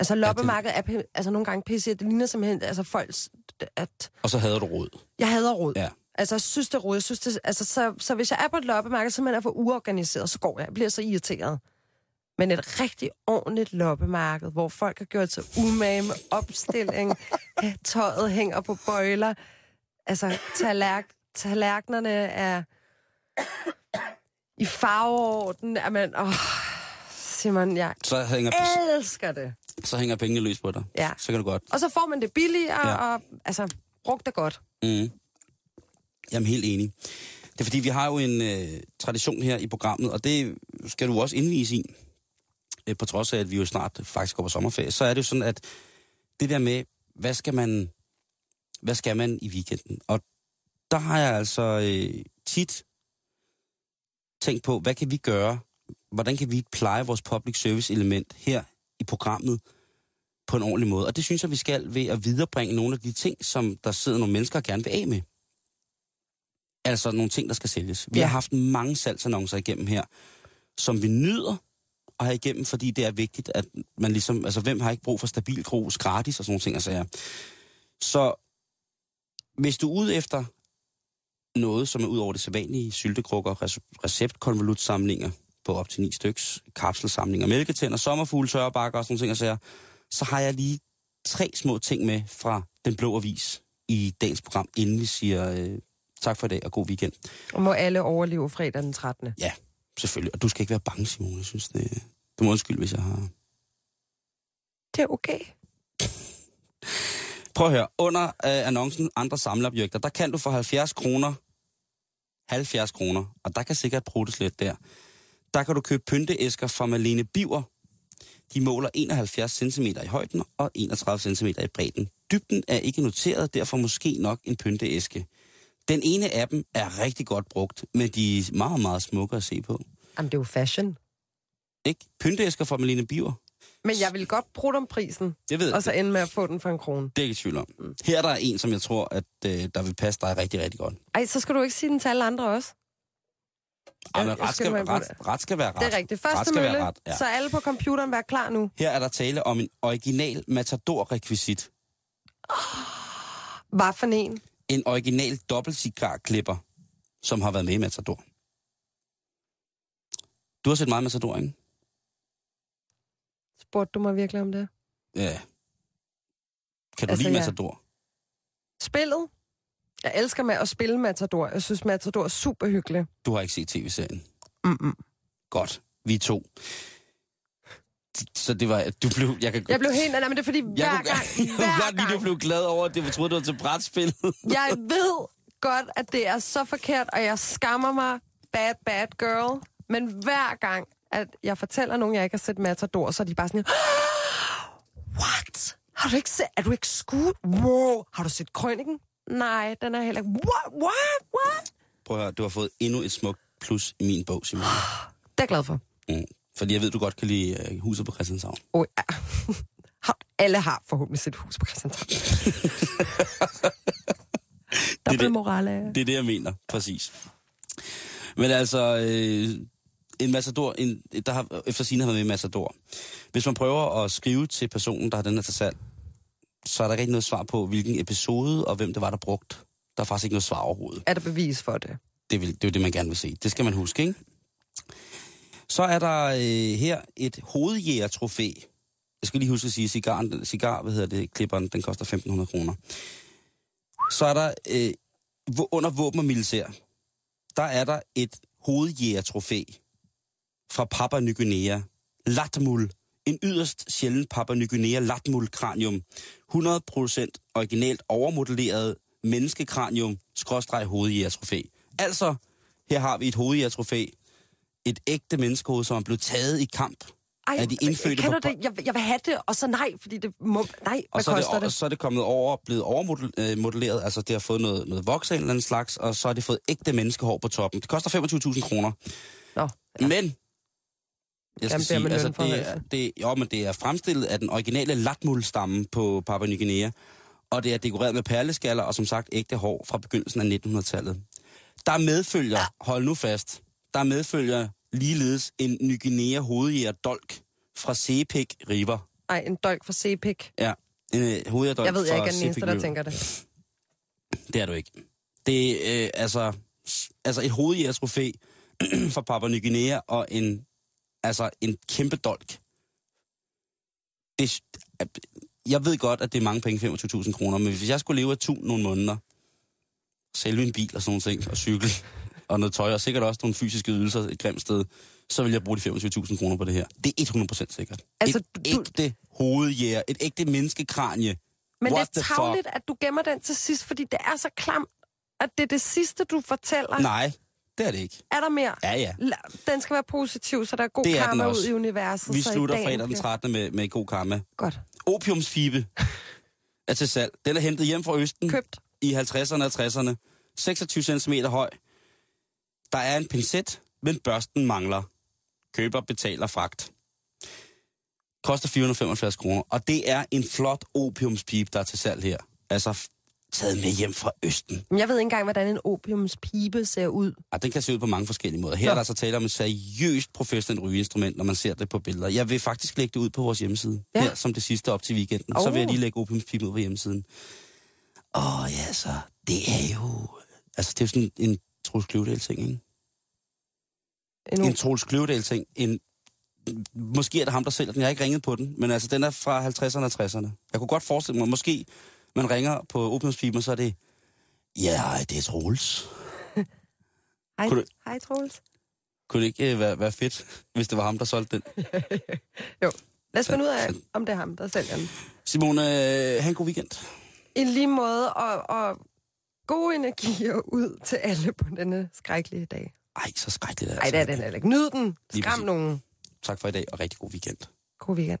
Altså, loppemarkedet er altså, nogle gange pisse. Det ligner simpelthen altså, folks... At, Og så havde du råd. jeg hader råd. Ja. Altså, jeg synes, det er råd. Jeg synes, det, altså, så, så hvis jeg er på et loppemarked, så er jeg for uorganiseret, så går jeg. Jeg bliver så irriteret. Men et rigtig ordentligt loppemarked, hvor folk har gjort sig umage med opstilling, tøjet hænger på bøjler, altså tallerk, tallerkenerne er i farveorden, man, åh, Simon, jeg Så hænger, elsker det. Så hænger pengene løs på dig. Ja. Så kan du godt. Og så får man det billigere, Ja. og altså, brugt det godt. Mm. Jamen helt enig. Det er fordi, vi har jo en øh, tradition her i programmet, og det skal du også indvise i, øh, på trods af, at vi jo snart faktisk går på sommerferie. Så er det jo sådan, at det der med, hvad skal man, hvad skal man i weekenden? Og der har jeg altså øh, tit tænkt på, hvad kan vi gøre? Hvordan kan vi pleje vores public service element her i programmet på en ordentlig måde? Og det synes jeg, vi skal ved at viderebringe nogle af de ting, som der sidder nogle mennesker og gerne vil af med. Altså nogle ting, der skal sælges. Vi Ja. har haft mange salgsannoncer igennem her, som vi nyder at have igennem, fordi det er vigtigt, at man ligesom, altså hvem har ikke brug for stabil grus gratis og sådan nogle ting, altså ja. Så hvis du er ude efter noget, som er ud over det sædvanlige, syltekrukker, rece- receptkonvolutsamlinger på op til ni styks, kapselsamlinger, mælketænder, sommerfugle, tørrebakker og sådan nogle ting, altså, så har jeg lige tre små ting med fra Den Blå Avis i dagens program, inden vi siger øh, Tak for i dag, og god weekend. Og må alle overleve fredag den 13. Ja, selvfølgelig. Og du skal ikke være bange, Simon. Jeg synes, det, du må undskylde, hvis jeg har... Det er okay. Prøv at høre. Under øh, annoncen andre samleobjekter, der kan du for 70 kroner, 70 kroner, og der kan sikkert bruges lidt der, der kan du købe pynteæsker fra Malene Biver. De måler 71 cm i højden og 31 cm i bredden. Dybden er ikke noteret, derfor måske nok en pynteæske. Den ene af dem er rigtig godt brugt, men de er meget, meget smukke at se på. Jamen, det er jo fashion. Ikke? Pynteæsker fra Malene Biver. Men jeg vil godt bruge om prisen, Jeg ved, og så ende med at få den for en krone. det er ikke tvivl om. Her er der en, som jeg tror, at øh, der vil passe dig rigtig, rigtig godt. Ej, så skal du ikke sige den til alle andre også. Ja, men ret, skal ret, det. ret skal være ret. Det er rigtigt. ret Første skal mølle, være ret, ja. så alle på computeren vær klar nu. Her er der tale om en original Matador-rekvisit. Hvad for en? En original dobbeltcigar-klipper, som har været med i Matador. Du har set meget Matador, ikke? Spurgte du mig virkelig om det? Ja. Kan du Altså, lide ja. Matador? Spillet? Jeg elsker med at spille Matador. Jeg synes, Matador er super hyggelig. Du har ikke set tv-serien. Mm-mm. Godt. Vi to. Så det var... Du blev... Jeg kan Jeg blev helt... Nej, men det er fordi, hver jeg gang... kunne, jeg kunne hver godt lide, du gang blev glad over, at det troede, du var til brætspil. jeg ved godt, at det er så forkert, og jeg skammer mig bad, bad girl. Men hver gang, at jeg fortæller nogen, jeg ikke har set Matador, så er de bare sådan... What? Har du ikke set... Er du ikke skudt? Wow. Har du set Krøniken? Nej, den er heller ikke... What? What? What? Prøv at høre, du har fået endnu et smukt plus i min bog, Simon. Det er jeg glad for. Mm. Fordi jeg ved, du godt kan lide uh, huset på Christianshavn. Oh, ja. Har- Alle har forhåbentlig set hus på Christianshavn. Dobbelt det. morale. Det er det, jeg mener, præcis. Men altså, øh, en Matador, en, der har efter sine har været med i Matador. Hvis man prøver at skrive til personen, der har den her til salg, så er der ikke noget svar på, hvilken episode og hvem det var, der brugt. Der er faktisk ikke noget svar overhovedet. Er der bevis for det? Det, vil, det er jo det, man gerne vil se. Det skal man huske, ikke? Så er der øh, her et hovedjægertrofæ. Jeg skal lige huske at sige, cigaren, cigar, hvad hedder det, klipperen, den koster 1.500 kroner. Så er der øh, under våben og militær, der er der et hovedjægertrofæ fra Papua Ny Guinea. Latmul. En yderst sjælden Papua Ny Guinea Latmul kranium. 100% originalt overmodelleret menneskekranium, skråstreg hovedjægertrofæ. Altså, her har vi et hovedjægertrofæ. Et ægte menneskehoved, som er blevet taget i kamp. Ej, Er de indfødte kender på- det? Jeg, jeg vil have det, og så nej, fordi det må... Nej, Og så er, koster det, det? så er det kommet over, blevet overmodelleret, altså det har fået noget, noget voks af en eller anden slags, og så har det fået ægte menneskehår på toppen. Det koster 25.000 kroner. Nå, Ja. Men, jeg skal sige, altså, det, er, det, jo, men det er fremstillet af den originale latmul-stamme på Papua Ny Guinea, og det er dekoreret med perleskaller og som sagt ægte hår fra begyndelsen af 1900-tallet. Der medfølger, hold nu fast, der medfølger ligeledes en Ny Guinea hovedjæger dolk fra Sepik River. ej, en dolk fra Sepik. Ja, en øh, Jeg ved, jeg ikke er den eneste, der tænker det. Det er du ikke. Det er øh, altså, altså et hovedjægertrofæ fra Papua Ny Guinea og en, altså en kæmpe dolk. Det, jeg ved godt, at det er mange penge, 25.000 kroner, men hvis jeg skulle leve af tu nogle måneder, sælge en bil og sådan nogle ting, og cykel, og noget tøj, og sikkert også nogle fysiske ydelser et grimt sted, så vil jeg bruge de 25.000 kroner på det her. Det er 100% sikkert. Altså, et du- ægte hovedjæger, et ægte menneskekranje. Men What det er tavligt, at du gemmer den til sidst, fordi det er så klamt, at det er det sidste, du fortæller. Nej, det er det ikke. Er der mere? Ja, ja. Den skal være positiv, så der er god Det er karma ud også. i universet. Vi så i slutter fredag den kan- 13. med, med god karma. Godt. Opiumsfibe er til salg. Den er hentet hjem fra Østen Købt. i 50'erne og 60'erne. 26 cm høj. Der er en pincet, men børsten mangler. Køber betaler fragt. Koster 475 kroner. Og det er en flot opiumspibe, der er til salg her. Altså taget med hjem fra Østen. Men jeg ved ikke engang, hvordan en opiumspibe ser ud. Og den kan se ud på mange forskellige måder. Her Nå. er der så tale om et seriøst professionelt rygeinstrument, når man ser det på billeder. Jeg vil faktisk lægge det ud på vores hjemmeside. Ja. Her som det sidste op til weekenden. Oh. Så Oh. vil jeg lige lægge opiumspipen ud på hjemmesiden. Åh ja, så det er jo... Altså, det er jo sådan en Troels Kløvedal-ting, ikke? En En Troels Kløvedal-ting. En... Måske er det ham, der sælger den. Jeg har ikke ringet på den, men altså, den er fra 50'erne og 60'erne. Jeg kunne godt forestille mig, måske man ringer på og så er det... Ja, det er Troels. Hej, du- hej Troels. Kunne det ikke øh, være, være fedt, hvis det var ham, der solgte den? Jo, lad os finde ud af, om det er ham, der sælger den. Simone, øh, have en god weekend. I lige måde, og, og gode energier ud til alle på denne skrækkelige dag. Ej, så skrækkeligt. Nej, det er den heller ikke. Nyd den. Skram nogen. Tak for i dag, og rigtig god weekend. God weekend.